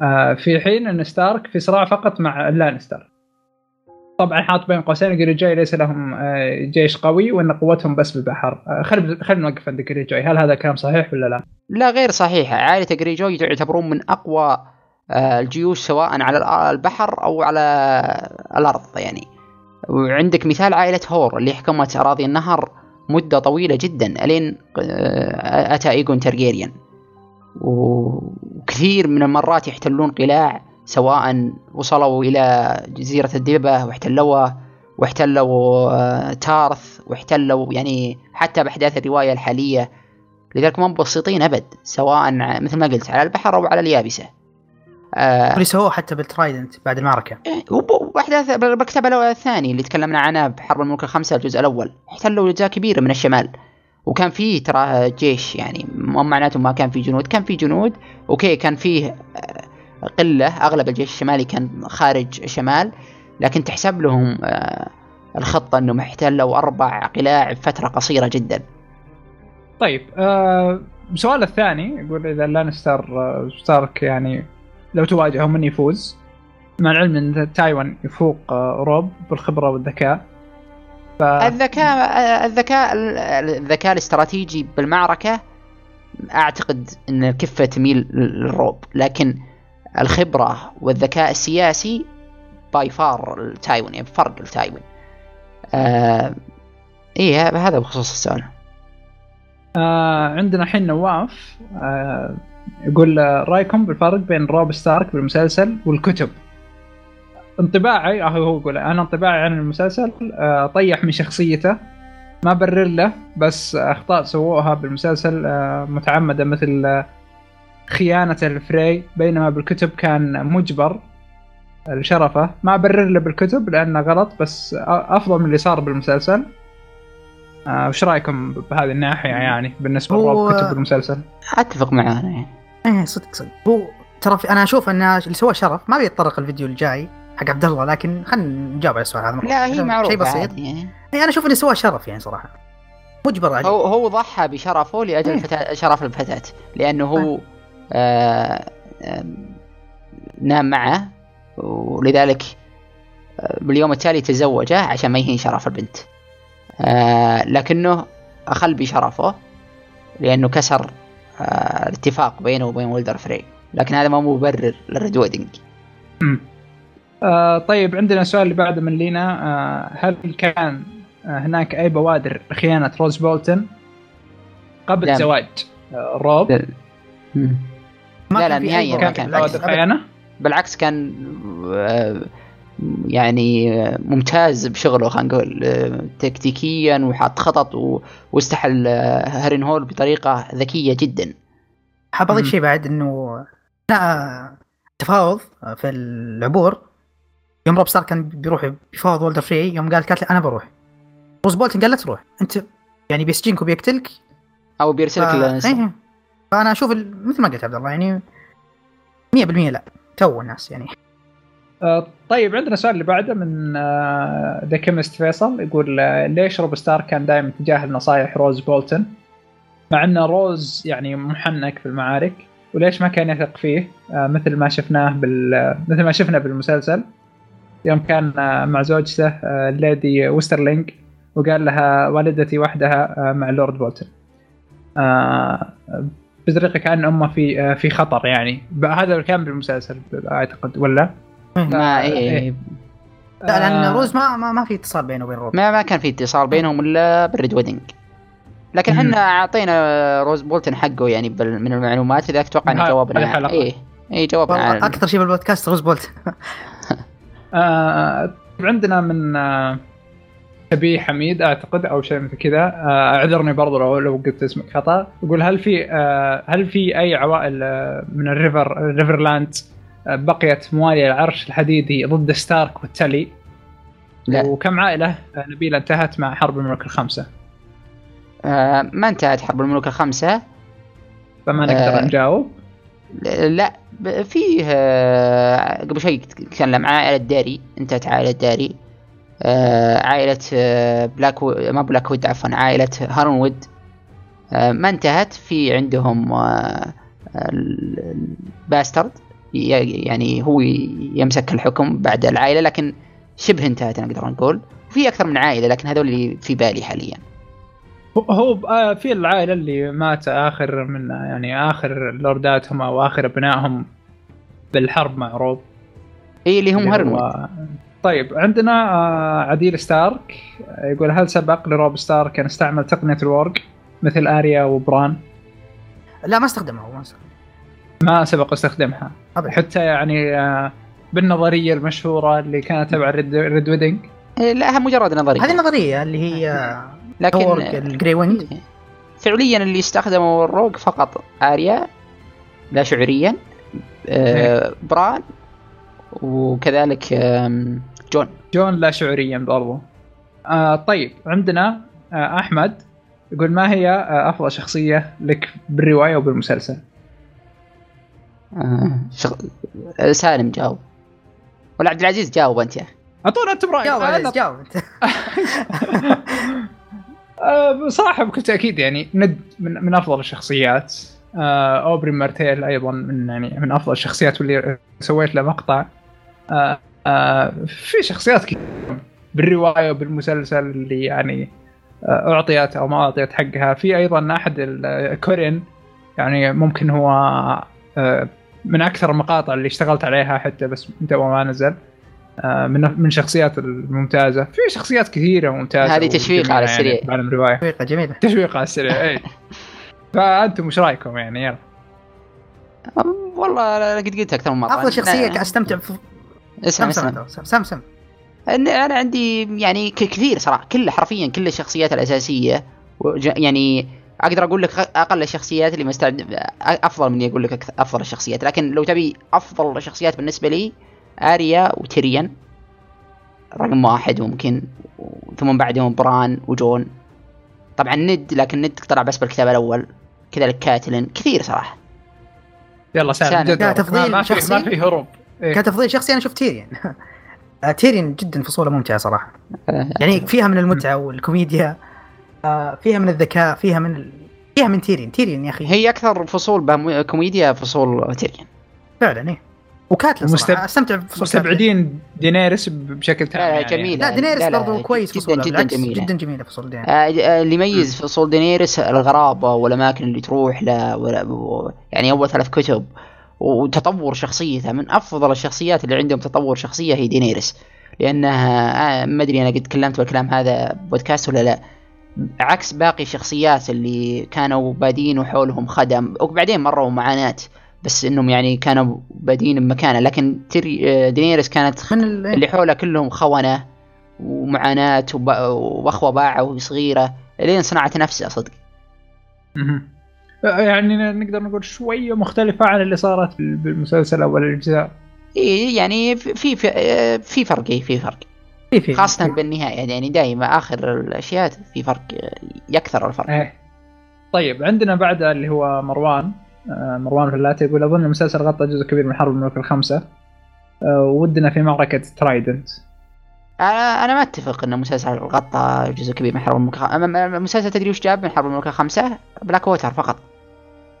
آه في حين أن ستارك في صراع فقط مع لانستر طبعا حاط بين قوسين جريجوي ليس لهم آه، جيش قوي وإن قوتهم بس بالبحر. آه، خلينا خلينا نوقف عند جريجوي هل هذا كلام صحيح ولا لا؟ لا غير صحيح. عائلة جريجوي يعتبرون من أقوى آه، الجيوش سواء على البحر أو على الأرض يعني. وعندك مثال عائلة هور اللي حكمت أراضي النهر مدة طويلة جدا ألين اتى ايجون ترجيريان وكثير من المرات يحتلون قلاع سواء وصلوا إلى جزيرة الدبة واحتلوها واحتلوا آه، تارث واحتلوا يعني حتى بأحداث الرواية الحالية. لذلك ما مبسطين أبد سواء مثل ما قلت على البحر أو على اليابسة. آه اللي سووه حتى بالترايدنت بعد المعركة. إيه، وأحداث بالكتاب الثاني اللي تكلمنا عنه بحرب الملوك الخمسة الجزء الأول. احتلوا أجزاء كبيرة من الشمال. وكان فيه ترى جيش يعني مو معناته ما كان في جنود. كان في جنود okay كان فيه قلة أغلب الجيش الشمالي كان خارج الشمال لكن تحسب لهم آه، الخطة أنهم احتلوا أربع قلاع بفترة قصيرة جدا. طيب آه السؤال الثاني يقول إذا لانستر آه ستارك يعني لو تواجهه من يفوز. مع العلم أن تايوين يفوق روب بالخبرة والذكاء. ف... الذكاء الذكاء الذكاء الاستراتيجي بالمعركة أعتقد أن الكفة تميل للروب لكن الخبرة والذكاء السياسي by far لتايوين يعني بفرق لتايوين. آه إيه هذا بخصوص السؤال. آه عندنا الحين نواف آه يقول رأيكم بالفرق بين روب ستارك بالمسلسل والكتب؟ انطباعي هو يقول أنا انطباعي عن المسلسل آه طيح من شخصيته ما برر له بس أخطاء سووها بالمسلسل آه متعمدة مثل آه خيانة الفري بينما بالكتب كان مجبر لشرفه ما برر له بالكتب لأنه غلط بس أفضل من اللي صار بالمسلسل آه، وش رأيكم بهذه الناحية يعني بالنسبة لكتب المسلسل؟ أتفق معاه يعني إيه صدق صدق هو ترى في- أنا أشوف أن اللي سواه شرف ما بيتطرق الفيديو الجاي حق عبد الله لكن خلينا نجاوب على السؤال هذا. لا هي شيء معروفة بسيط عادي يعني. إيه، أنا أشوف اللي سواه شرف يعني صراحة مجبر عليه هو هو ضحى بشرفه لأجل إيه. فتاة شرف الفتاة لأنه هو آه نام معه ولذلك آه، باليوم التالي تزوجه عشان ما يهين شرف البنت. آه لكنه أخل بشرفه لأنه كسر آه الاتفاق بينه وبين ولدر فري. لكن هذا ما مبرر لل Red Wedding. آه طيب عندنا السؤال اللي بعده من لينا. آه هل كان آه هناك أي بوادر خيانة روز بولتون؟ قبل لا. زواج آه روب. ما لا، كان لا، نهائياً ما كان. بالعكس، كان آه، يعني آه، ممتاز بشغله خلينا نقول آه، تكتيكيا وحط خطط واحتل هارين هول بطريقة ذكية جدا. حاب أضيف. شيء بعد إنه لا تفاوض في العبور. يوم روب ستارك كان بيروح بيفاوض والدر فري يوم قال قالت له أنا بروح. روز بولتن قال لا تروح. أنت يعني بيسجنك وبيقتلك. أو بيرسلك ف... فانا أشوف مثل ما قلت عبد الله يعني 100% لا تو الناس يعني. آه طيب عندنا السؤال اللي بعده من The Chemist فيصل يقول آه ليش روب ستارك كان دائما يتجاهل نصائح روز بولتن؟ مع إن روز يعني محنك في المعارك وليش ما كان يثق فيه؟ آه مثل ما شفناه بال مثل ما شفنا بالمسلسل. يوم كان آه مع زوجته آه الليدي ويسترلينج وقال لها والدتي وحدها آه مع لورد بولتن. آه بطريقة كأن امه في آه في خطر يعني. هذا كان بالمسلسل أعتقد ولا؟ ما إيه. إيه. لا لأن آه، روز ما ما, ما في اتصال بينه وبين روب ما ما كان في اتصال بينهم إلا بال Red Wedding. لكن. إحنا أعطينا روز بولتن حقه يعني من المعلومات لذلك أتوقع ان هذه جاوبنا الحلقة. إيه إيه جاوبنا والله على أكثر شيء بالبودكاست روز بولتن. آه عندنا من آه شبيه حميد أعتقد أو شيء مثل كذا. آه أعذرني برضو لو لو قلت اسمك خطأ. يقول هل في آه هل في أي عوائل آه من الريفر الريفرلاند بقيت موالية للعرش الحديدي ضد ستارك والتلي لا. وكم عائلة؟ نبيلة انتهت مع حرب الملوك الخمسة. آه ما انتهت حرب الملوك الخمسة. فما نقدر آه. نجاوب. لا فيه آه، قبل شوي تكلم عن عائلة داري انتهت عائلة داري. عائلة آه، بلاك وود ما بلاك وود عفوا عائلة هارون وود آه، ما انتهت. في عندهم آه، ي- يعني هو يمسك الحكم بعد العائلة لكن شبه انتهت نقدر نقول وفي أكثر من عائلة لكن هذول اللي في بالي حاليا. هو- آه في العائلة اللي مات آخر من يعني آخر لورداتهم أو آخر أبنائهم بالحرب مع روب. اي اللي هم هارون طيب عندنا آه، عديل ستارك. يقول هل سبق لروب ستارك أن استعمل تقنية ال warg مثل آريا وبران؟ لا ما استخدمها هو ما استخدمها. ما سبق استخدمها. أبداً. حتى يعني آه، بالنظرية المشهورة اللي كانت تبع Red, Red Wedding إيه، لا مجرد نظرية. هذه النظرية اللي هي لكن الجري ويند فعليا اللي استخدموا ال warg فقط آريا لا شعوريا آه بران وكذلك جون. جون لا شعوريا برضو. آه طيب عندنا آه أحمد يقول ما هي آه أفضل شخصية لك بالرواية وبالمسلسل آه شغ... آه، سالم جاوب. ولا عبد العزيز جاوب أنت يا أخي. أعطونا أنتم رايك جاوب أنا- جاوب أنت. آه، بصراحة بكل تأكيد يعني ند من, من أفضل الشخصيات. آه، أوبرين مارتيل أيضا من يعني من أفضل الشخصيات واللي سويت له مقطع. آه، آه، في شخصيات كثير بالرواية وبالمسلسل اللي يعني آه، أعطيت أو ما أعطيت حقها. في أيضا أحد الكورين يعني ممكن هو آه، من أكثر المقاطع اللي اشتغلت عليها حتى بس من تو ما نزل. آه، من من شخصيات الممتازة. في شخصيات كثيرة ممتازة هذه تشويق على يعني السريع. بعالم الرواية. تفريقه جميلة. تشويق على السريع إي. فأنتم إيش رأيكم يعني؟ يلا. آه، والله أنا قد قلت أكثر من مرة. أفضل شخصية استمتع في اسمع سم سم سم سم إن أنا عندي يعني كثير صراحة كل حرفيا كل الشخصيات الأساسية يعني أقدر أقول لك أقل الشخصيات اللي مستعد أفضل من إني أقول لك أفضل الشخصيات. لكن لو تبي أفضل الشخصيات بالنسبة لي آريا وتيريان رقم واحد ممكن ثم بعدهم بران وجون. طبعا ند لكن ند طلع بس بالكتاب الأول كذلك كاتلين كثير صراحة. يلا سالم تفضيل ما- ما في شخصي؟ ما في هروب. إيه. كتفضيل شخصي أنا شفت تيريان آه، تيريان جدا فصوله ممتعة صراحة آه، يعني فيها من المتعة والكوميديا آه، فيها من الذكاء فيها من ال... فيها من تيريان تيريان يا أخي هي أكثر فصول بها كوميديا فصول تيريان فعلا إيه وكاتلين ومستب- صراحة أستمتع بفصول. مستبعدين دينيرس بشكل تام يعني. جميلة. لا دينيرس برضو كويس جداً- جداً جميلة. جدا جميلة فصول دينيرس آه، آه، اللي يميز فصول دينيرس الغرابة والأماكن اللي تروح له ولا- يعني أول ثلاث كتب وتطور شخصيته من أفضل الشخصيات اللي عندهم تطور شخصية هي دينيرس لأنها آه، ما أدري أنا قد تكلمت بالكلام هذا بودكاست ولا لا عكس باقي الشخصيات اللي كانوا بادين وحولهم خدم وبعدين مروا معاناة بس إنهم يعني كانوا بادين بمكانه لكن تري آه، دينيرس كانت. اللي حوله كلهم خونة ومعاناة وب- وأخوه باعه وصغيرة لين صنعت نفسها صدق. يعني نقدر نقول شوية مختلفة عن اللي صارت بالمسلسل أول الاجزاء إيه يعني في في في فرق إيه في فرق في في خاصة بالنهاية يعني دائما آخر الأشياء في فرق يكثر الفرق. إيه. طيب عندنا بعد اللي هو مروان. آه، مروان فلاتي يقول أظن المسلسل غطى جزء كبير من حرب الملوك الخمسة. آه، ودنا في معركة ترايدنت. أنا أنا ما أتفق أن مسلسل غطى جزء كبير من حرب الملوك المسلسل تدري وش جاب من حرب الملوك الخمسة؟ بلاك ووتر فقط.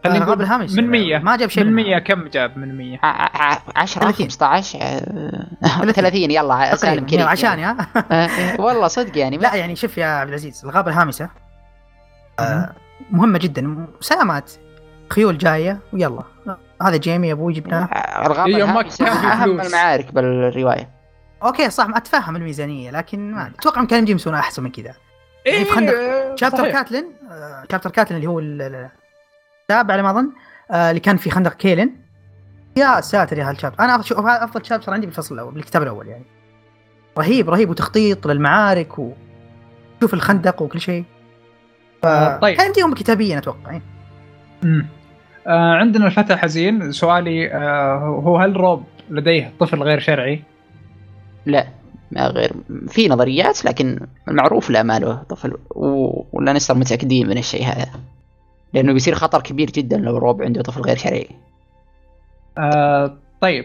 خلينا نقول من 100 ما جاب شيء من منها. 100 كم جاب من 100 ع- ع- 10 30. 15 آه، 30 يلا سالم كريم عشاني ها؟ آه، والله صدق يعني. لا يعني شوف يا عبد العزيز الغابه الهامسه آه، مهمة جدا. مساهمات خيول جاية ويلا. هذا جيمي أبوي جبناه. إيه، الهامسة كان في أهم فلوس. المعارك بالرواية. أوكي صح ما أتفهم الميزانية لكن ما أتوقع كان يمدي يسوون أحسن من كذا. يعني في خندق إيه، شابتر. كاتلين آه، شابتر كاتلين اللي هو السابع على ما أظن آه، اللي كان في خندق كيلن يا ساتر يا هالشابتر أنا أشوف هذا أفضل شابتر عندي بالفصل الأول بالكتاب الأول يعني. رهيب رهيب وتخطيط للمعارك وشوف الخندق وكل شيء. آه، طيب. كان يمديهم كتابيا أتوقع إيه. مم. آه عندنا الفتى حزين. سؤالي آه هو هل روب لديه طفل غير شرعي؟ لا ما غير. في نظريات لكن المعروف لا ما له طفل و... ولا نصير متأكدين من الشيء هذا. لأنه بيصير خطر كبير جدا لو روب عنده طفل غير شرعي آه طيب.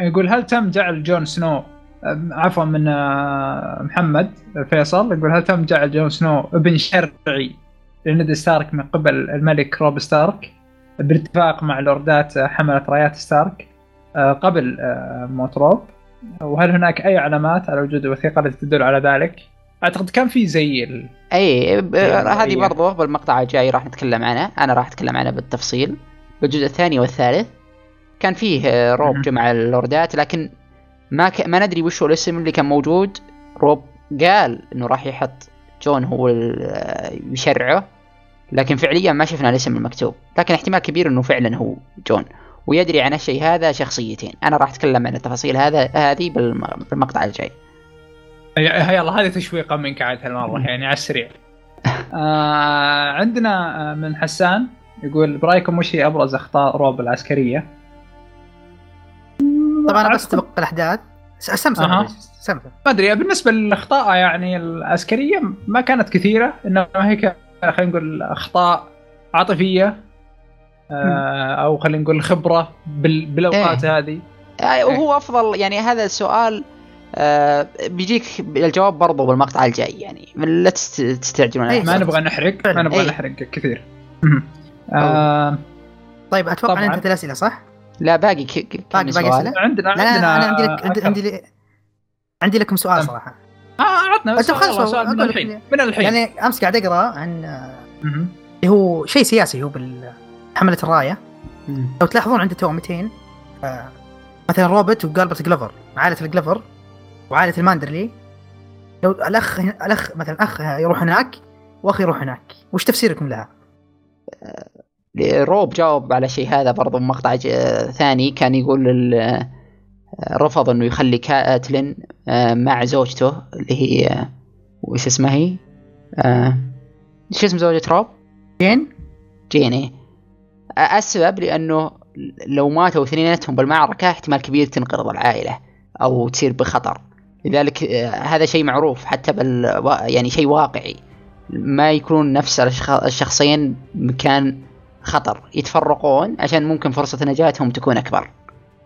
يقول هل تم جعل جون سنو آه، عفوا من آه محمد فيصل يقول هل تم جعل جون سنو ابن شرعي لنيد ستارك من قبل الملك روب ستارك باتفاق مع لوردات حملة رايات ستارك آه قبل موت روب؟ وهل هناك أي علامات على وجود وثيقة التي تدل على ذلك؟ أعتقد كان في زي ال... أي هذه برضو بالمقطع الجاي راح نتكلم عنها أنا راح أتكلم عنها بالتفصيل. بالجزء الثاني والثالث. كان فيه آه، روب. جمع اللوردات لكن ما ك... ما ندري وش هو الاسم اللي كان موجود. روب قال إنه راح يحط جون هو آه، يشرعه. لكن فعليا ما شفنا الاسم المكتوب. لكن احتمال كبير إنه فعلا هو جون. ويدري عن الشيء هذا شخصيتين. أنا راح أتكلم عن التفاصيل هذا هذه بالم... بالمقطع الجاي. يلا هذه تشويقة منك عاد هالمرة يعني على السريع. آه عندنا آه، من حسان يقول برأيكم وش هي أبرز أخطاء روب العسكرية؟ طبعا أنا بس تبقى الأحداث. سمسم سمسم ما أدري بالنسبة للأخطاء يعني العسكرية ما كانت كثيرة إنما هي كان- خلينا نقول أخطاء عاطفية آه أو خلينا نقول خبرة بال- بالأوقات هذه. آه، وهو أفضل يعني هذا السؤال آه بيجيك الجواب برضو بالمقطع الجاي يعني من لا تست- تستعجلون. ما نبغى نحرق ما. نبغى. نحرق كثير. آه طيب أتوقع طبعاً. انت الاسئله صح؟ لا باقي ك... ك... باقي- باقي؟ أسئلة؟ عندنا لا لا عندنا أنا عندي لك عندي. عندي لك عندي لكم سؤال. صراحة آه عطنا أنت سؤال, من الحين من الحين يعني أمس قاعد أقرأ عن آه،. اللي هو شيء سياسي هو بحملة الراية. لو تلاحظون عنده توأمتين آه، مثلا روبرت وجالبرت جلوفر عائلة الجلوفر وعائلة الماندرلي لو الأخ الأخ مثلا أخ يروح هناك واخ يروح هناك وش تفسيركم لها؟ روب جاوب على شيء هذا برضو بمقطع ج... ثاني كان يقول. آه، رفض إنه يخلي كاتلين آه، مع زوجته اللي هي آه، وش اسمها هي؟ آه، شو اسم زوجة روب؟ جين جين. آه، السبب لأنه لو ماتوا اثنيناتهم بالمعركة احتمال كبير تنقرض العائلة أو تصير بخطر لذلك آه، هذا شيء معروف حتى بال يعني شيء واقعي. ما يكونون نفس الشخصين مكان خطر يتفرقون عشان ممكن فرصة نجاتهم تكون أكبر.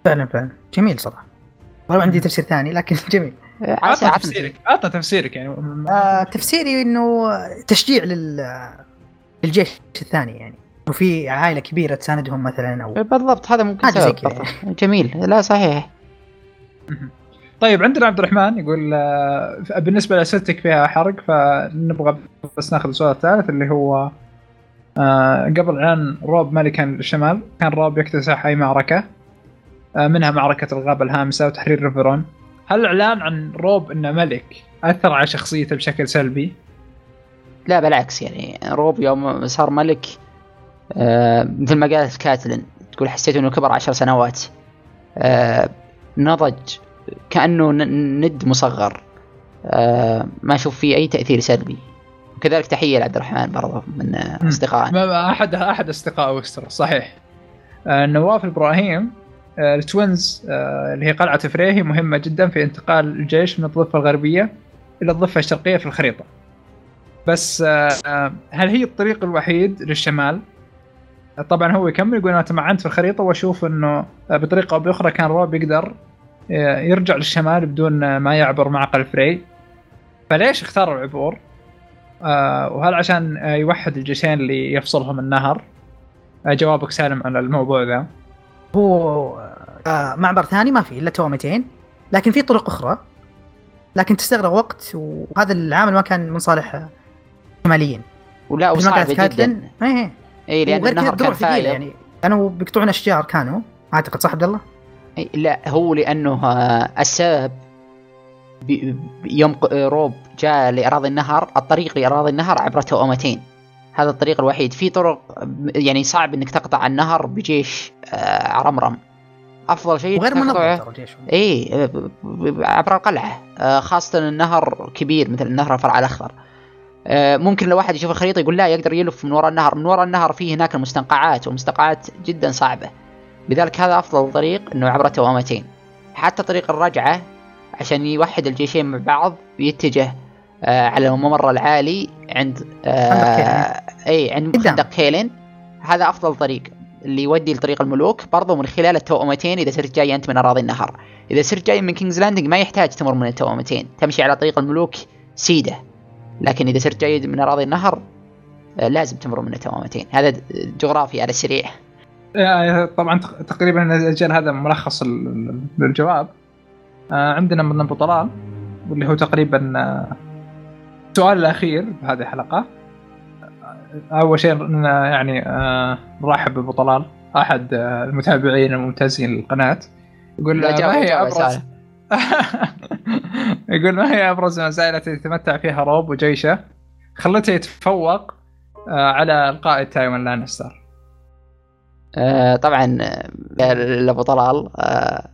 فعلا فعلا. جميل صراحة. والله عندي تفسير ثاني لكن جميل. عطنا تفسيرك عطنا تفسيرك يعني. آه تفسيري إنه تشجيع لل للجيش الثاني يعني. وفي عائلة كبيرة تساندهم مثلا أو بالضبط هذا ممكن سبب. جميل لا صحيح. طيب عندنا عبد الرحمن يقول آه، بالنسبة لأسئلتك فيها حرق فنبغى بس ناخذ السؤال الثالث اللي هو آه، قبل اعلان روب ملكا للشمال كان روب يكتسح أي معركة؟ آه، منها معركة الغابه الهامسة وتحرير ريفرون. هل الإعلان عن روب إنه ملك أثر على شخصيته بشكل سلبي؟ لا بالعكس يعني روب يوم صار ملك مثل ما قالت كاتلين تقول حسيت إنه كبر عشر سنوات. نضج كأنه ند مصغر. آه ما أشوف فيه أي تأثير سلبي. وكذلك تحية لعبد الرحمن برضه من. اصدقائنا احد أحد أصدقاء وستر صحيح. آه، نواف إبراهيم آه، ال Twins اللي هي قلعة فري هي مهمة جدا في انتقال الجيش من الضفة الغربية إلى الضفة الشرقية في الخريطة. بس هل هي الطريق الوحيد للشمال؟ طبعا هو يكمل يقول أنا تمعنت في الخريطة وأشوف إنه بطريقة أو بأخرى كان روب يقدر يرجع للشمال بدون آه، ما يعبر معقل فري. فليش اختار العبور؟ آه، وهل عشان آه، يوحد الجيشين اللي يفصلهم النهر؟ آه، جوابك سالم على الموضوع ذا. هو آه معبر ثاني ما في إلا توامتين لكن في طرق أخرى. لكن تستغرق وقت وهذا العامل ما كان من صالح آه، الشماليين ولا كاتلين جدا. إيه اي لأن وغير كذا النهر كان فايض يعني. كانوا بيقطعون أشجار كانوا. أعتقد صح عبد الله؟ لا هو لأنه آه، السبب يوم روب جاء لاراضي النهر الطريق لاراضي النهر عبر توأمتين. هذا الطريق الوحيد. في طرق يعني صعب إنك تقطع النهر بجيش آه، عرمرم. أفضل شيء وغير تقطعه- منظم إي عبر القلعة. آه، خاصة النهر كبير مثل نهر الفرع الأخضر. ممكن لو واحد يشوف الخريطة يقول لا يقدر يلف من وراء النهر. من وراء النهر فيه هناك المستنقعات ومستنقعات جدا صعبة. لذلك هذا أفضل طريق إنه عبر توامتين حتى طريق الرجعة عشان يوحد الجيشين مع بعض يتجه آه، على الممر العالي عند آه إي عند. خندق كايلن. هذا أفضل طريق اللي يودي لطريق الملوك برضو من خلال التوأمتين إذا صرت جاي أنت من أراضي النهر. إذا صرت جاي من King's Landing ما يحتاج تمر من التوأمتين تمشي على طريق الملوك سيدة. لكن إذا صرت جاي من أراضي النهر آه، لازم تمر من التوأمتين هذا جغرافي على السريع. طبعا تق- تقريبا الاجل هذا ملخص للجواب آه، عندنا من ابو طلال واللي هو تقريبا آه، السؤال الأخير بهذه الحلقة. آه، أول شيء يعني نرحب بابو طلال احد المتابعين الممتازين للقناة. يقول ما هي أبرز. يقول ما هي أبرز المسائل التي يتمتع فيها روب وجيشه؟ خلته يتفوق على القائد تايوان لانستر. آه، طبعا آه، ابو طلال آه،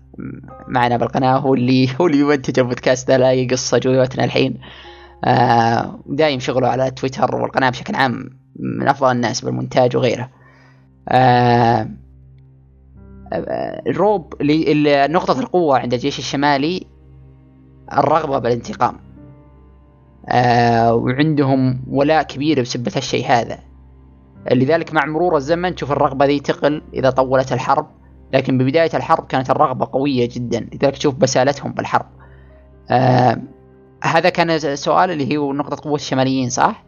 معنا بالقناة هو اللي هو اللي يمنتج البودكاست ده لا يقص جويتنا الحين. آه، دايم شغله على تويتر والقناة بشكل عام من أفضل الناس بالمونتاج وغيره. الروب نقطة القوة عند الجيش الشمالي الرغبة بالانتقام. وعندهم ولاء كبير بسبة الشيء هذا. لذلك مع مرور الزمن تشوف الرغبة ذي تقل إذا طولت الحرب. لكن ببداية الحرب كانت الرغبة قوية جدا. لذلك تشوف بسالتهم بالحرب. آه هذا كان سؤال اللي هو نقطة قوة الشماليين صح؟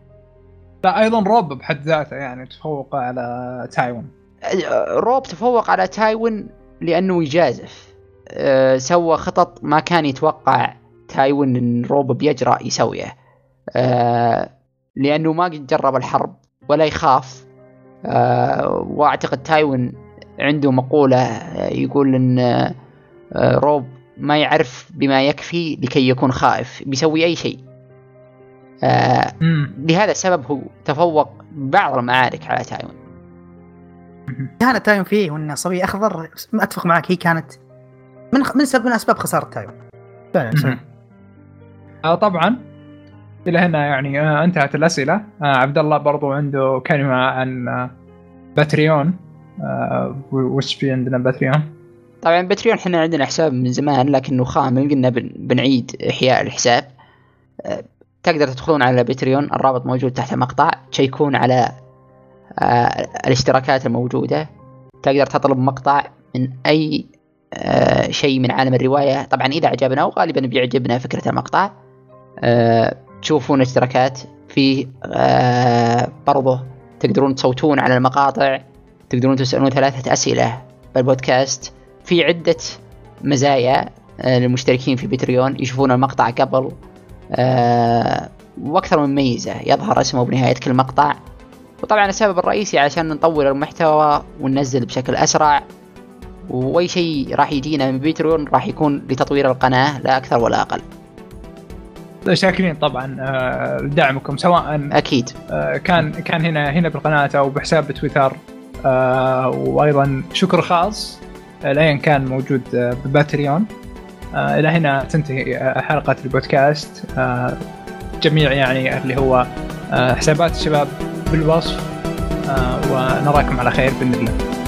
لا أيضا روب بحد ذاته يعني تفوق على تايوان. آه، روب تفوق على تايوان لأنه يجازف. آه سوى خطط ما كان يتوقع تايوان إن روب بيجرأ يسويه. آه لأنه ما قد جرب الحرب. ولا يخاف. آه وأعتقد تايوان عنده مقولة آه، يقول إن آه، روب ما يعرف بما يكفي لكي يكون خائف بيسوي أي شيء. لهذا السبب هو تفوق بعض المعارك على تايوان كانت تايون فيه وانه صبي أخضر أتفق معك هي كانت من من سبب من أسباب خسارة تايوين. فعلا طبعا. إلى هنا يعني آه انتهت الأسئلة. آه عبد الله برضو عنده كلمة عن آه Patreon. وش في عندنا Patreon؟ طبعا Patreon إحنا عندنا حساب من زمان لكنه خامل قلنا بن- بنعيد إحياء الحساب. تقدر تدخلون على Patreon. الرابط موجود تحت المقطع. تشيكون على الاشتراكات الموجودة. تقدر تطلب مقطع من آه، شيء من عالم الرواية. طبعا إذا عجبنا وغالبا بيعجبنا فكرة المقطع. تشوفون اشتراكات في برضه تقدرون تصوتون على المقاطع تقدرون تسألون ثلاثة أسئلة بالبودكاست في عدة مزايا للمشتركين في بتريون يشوفون المقطع قبل وأكثر من ميزة يظهر اسمه بنهاية كل مقطع. وطبعا السبب الرئيسي عشان نطور المحتوى وننزل بشكل أسرع وأي شيء راح يجينا من Patreon راح يكون لتطوير القناة لا أكثر ولا أقل. شاكرين طبعا آه، لدعمكم سواء أكيد. آه، كان كان هنا هنا بالقناة أو بحساب بتويتر آه، وأيضا شكر خاص لاين كان موجود ب Patreon. إلى هنا تنتهي حلقة البودكاست. جميع يعني اللي هو حسابات الشباب بالوصف. ونراكم على خير بإذن الله.